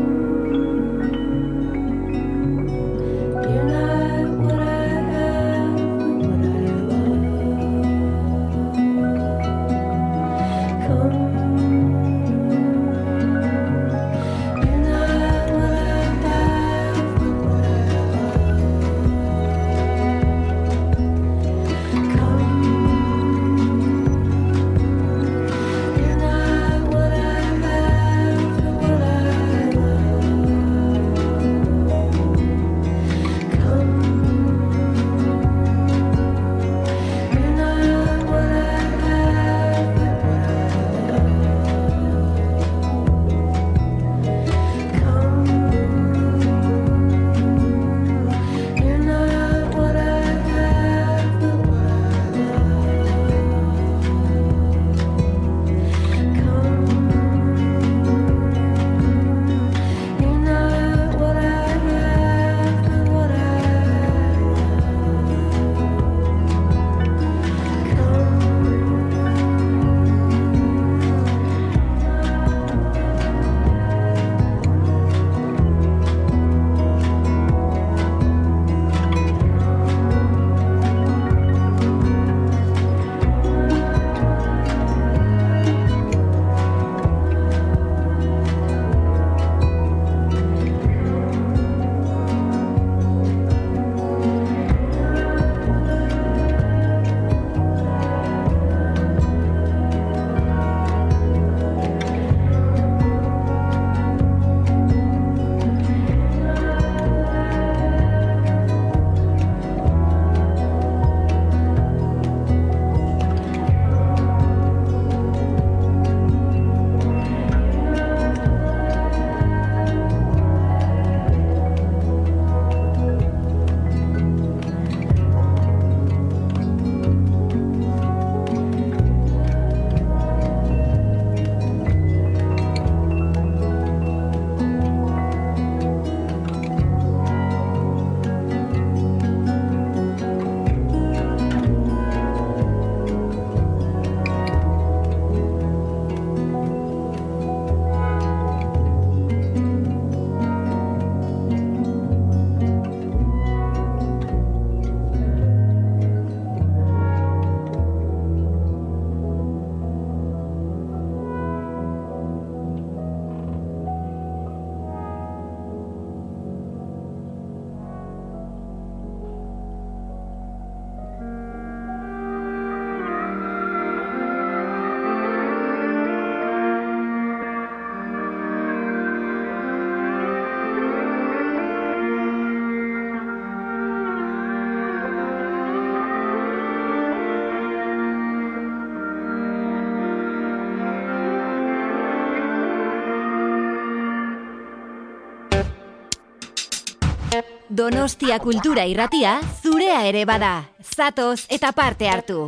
Donostia kultura irratia zurea ere bada. Zatoz eta parte hartu.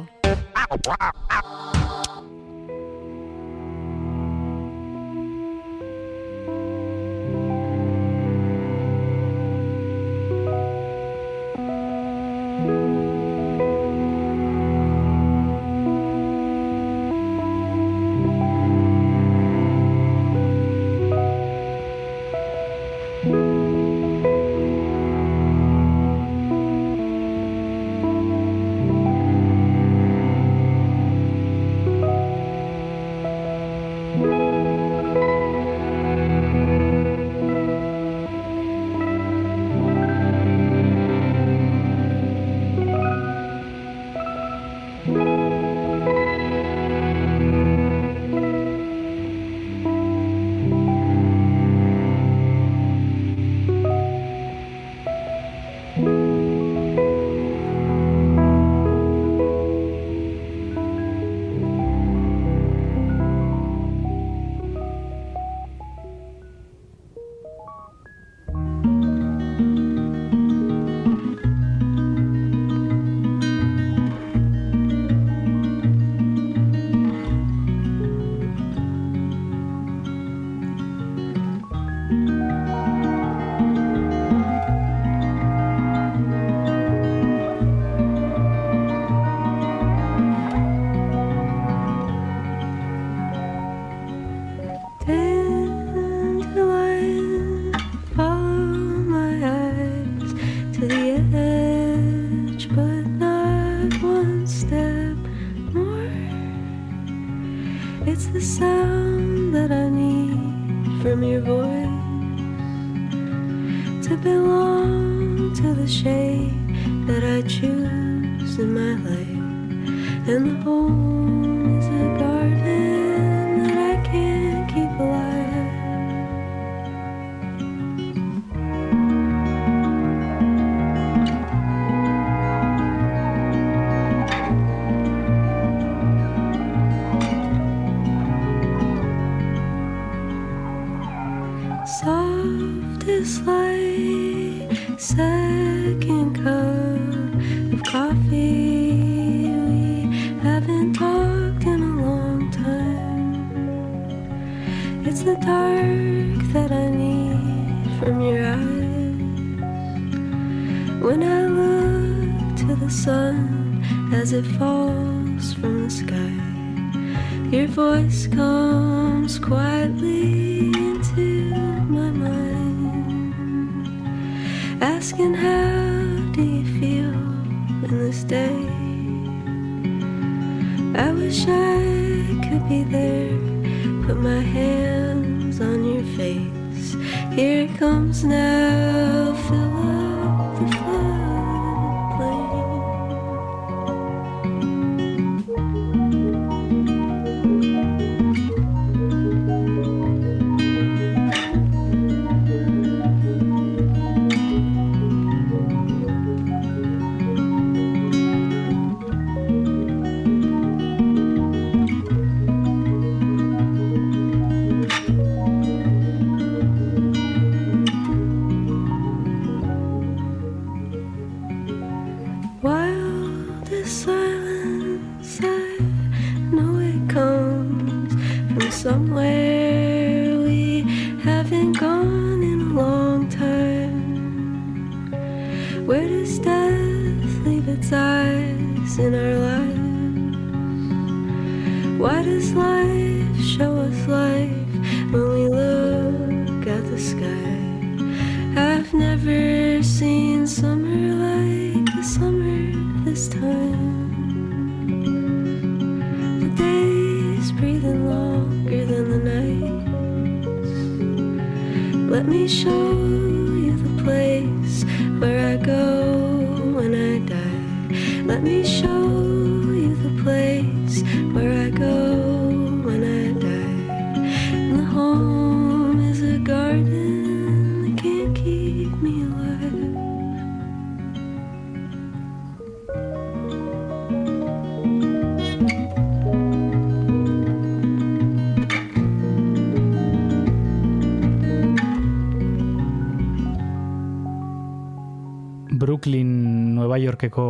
Brooklyn, Nueva Yorkeko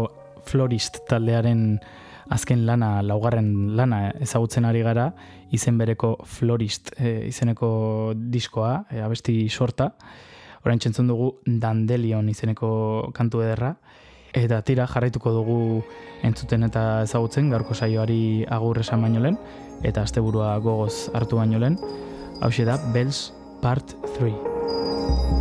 florist taldearen azken lana, laugarren lana ezagutzen ari gara, izen bereko florist e, izeneko diskoa, e, abesti sorta. Horain txentzun dugu Dandelion izeneko kantu ederra. Eta tira jarraituko dugu entzuten eta ezagutzen gaurko saioari agur esan baino lehen eta asteburua gogoz hartu baino lehen. Hau da Bells Part 3.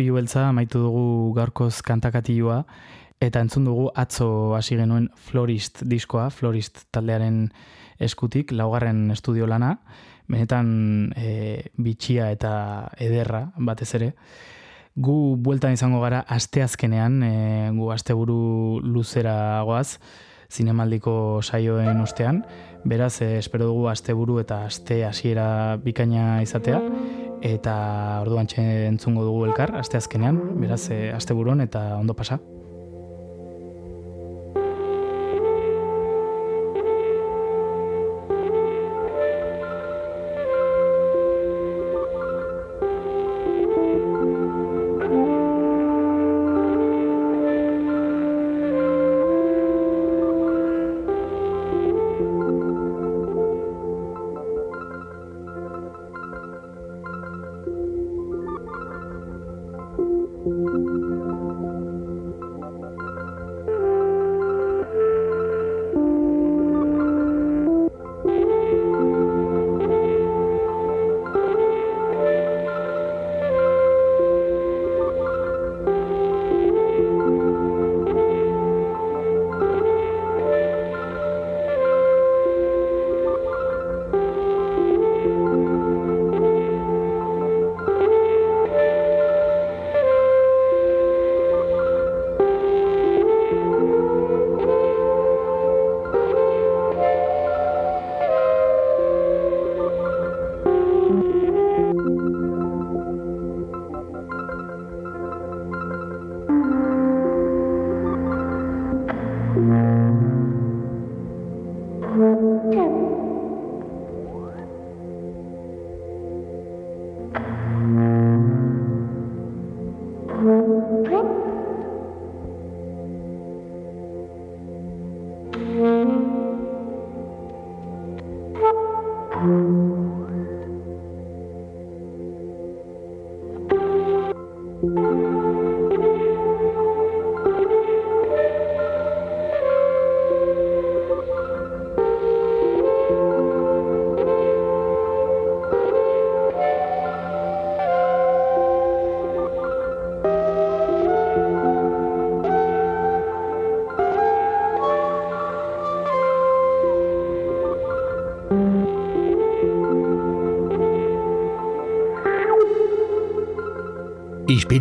Ispilu beltza, amaitu dugu gaurkoz kantakatilua, eta entzun dugu atzo hasi genuen Florist diskoa, Florist taldearen eskutik, laugarren estudio lana, benetan e, bitxia eta ederra batez ere. Gu bueltan izango gara asteazkenean, e, gu asteburu luzera goaz, zinemaldiko saioen ostean, beraz, e, espero dugu asteburu eta aste hasiera bikaina izatea, eta orduan entzungo dugu elkar, asteazkenean, beraz, e, asteburuan eta ondo pasa.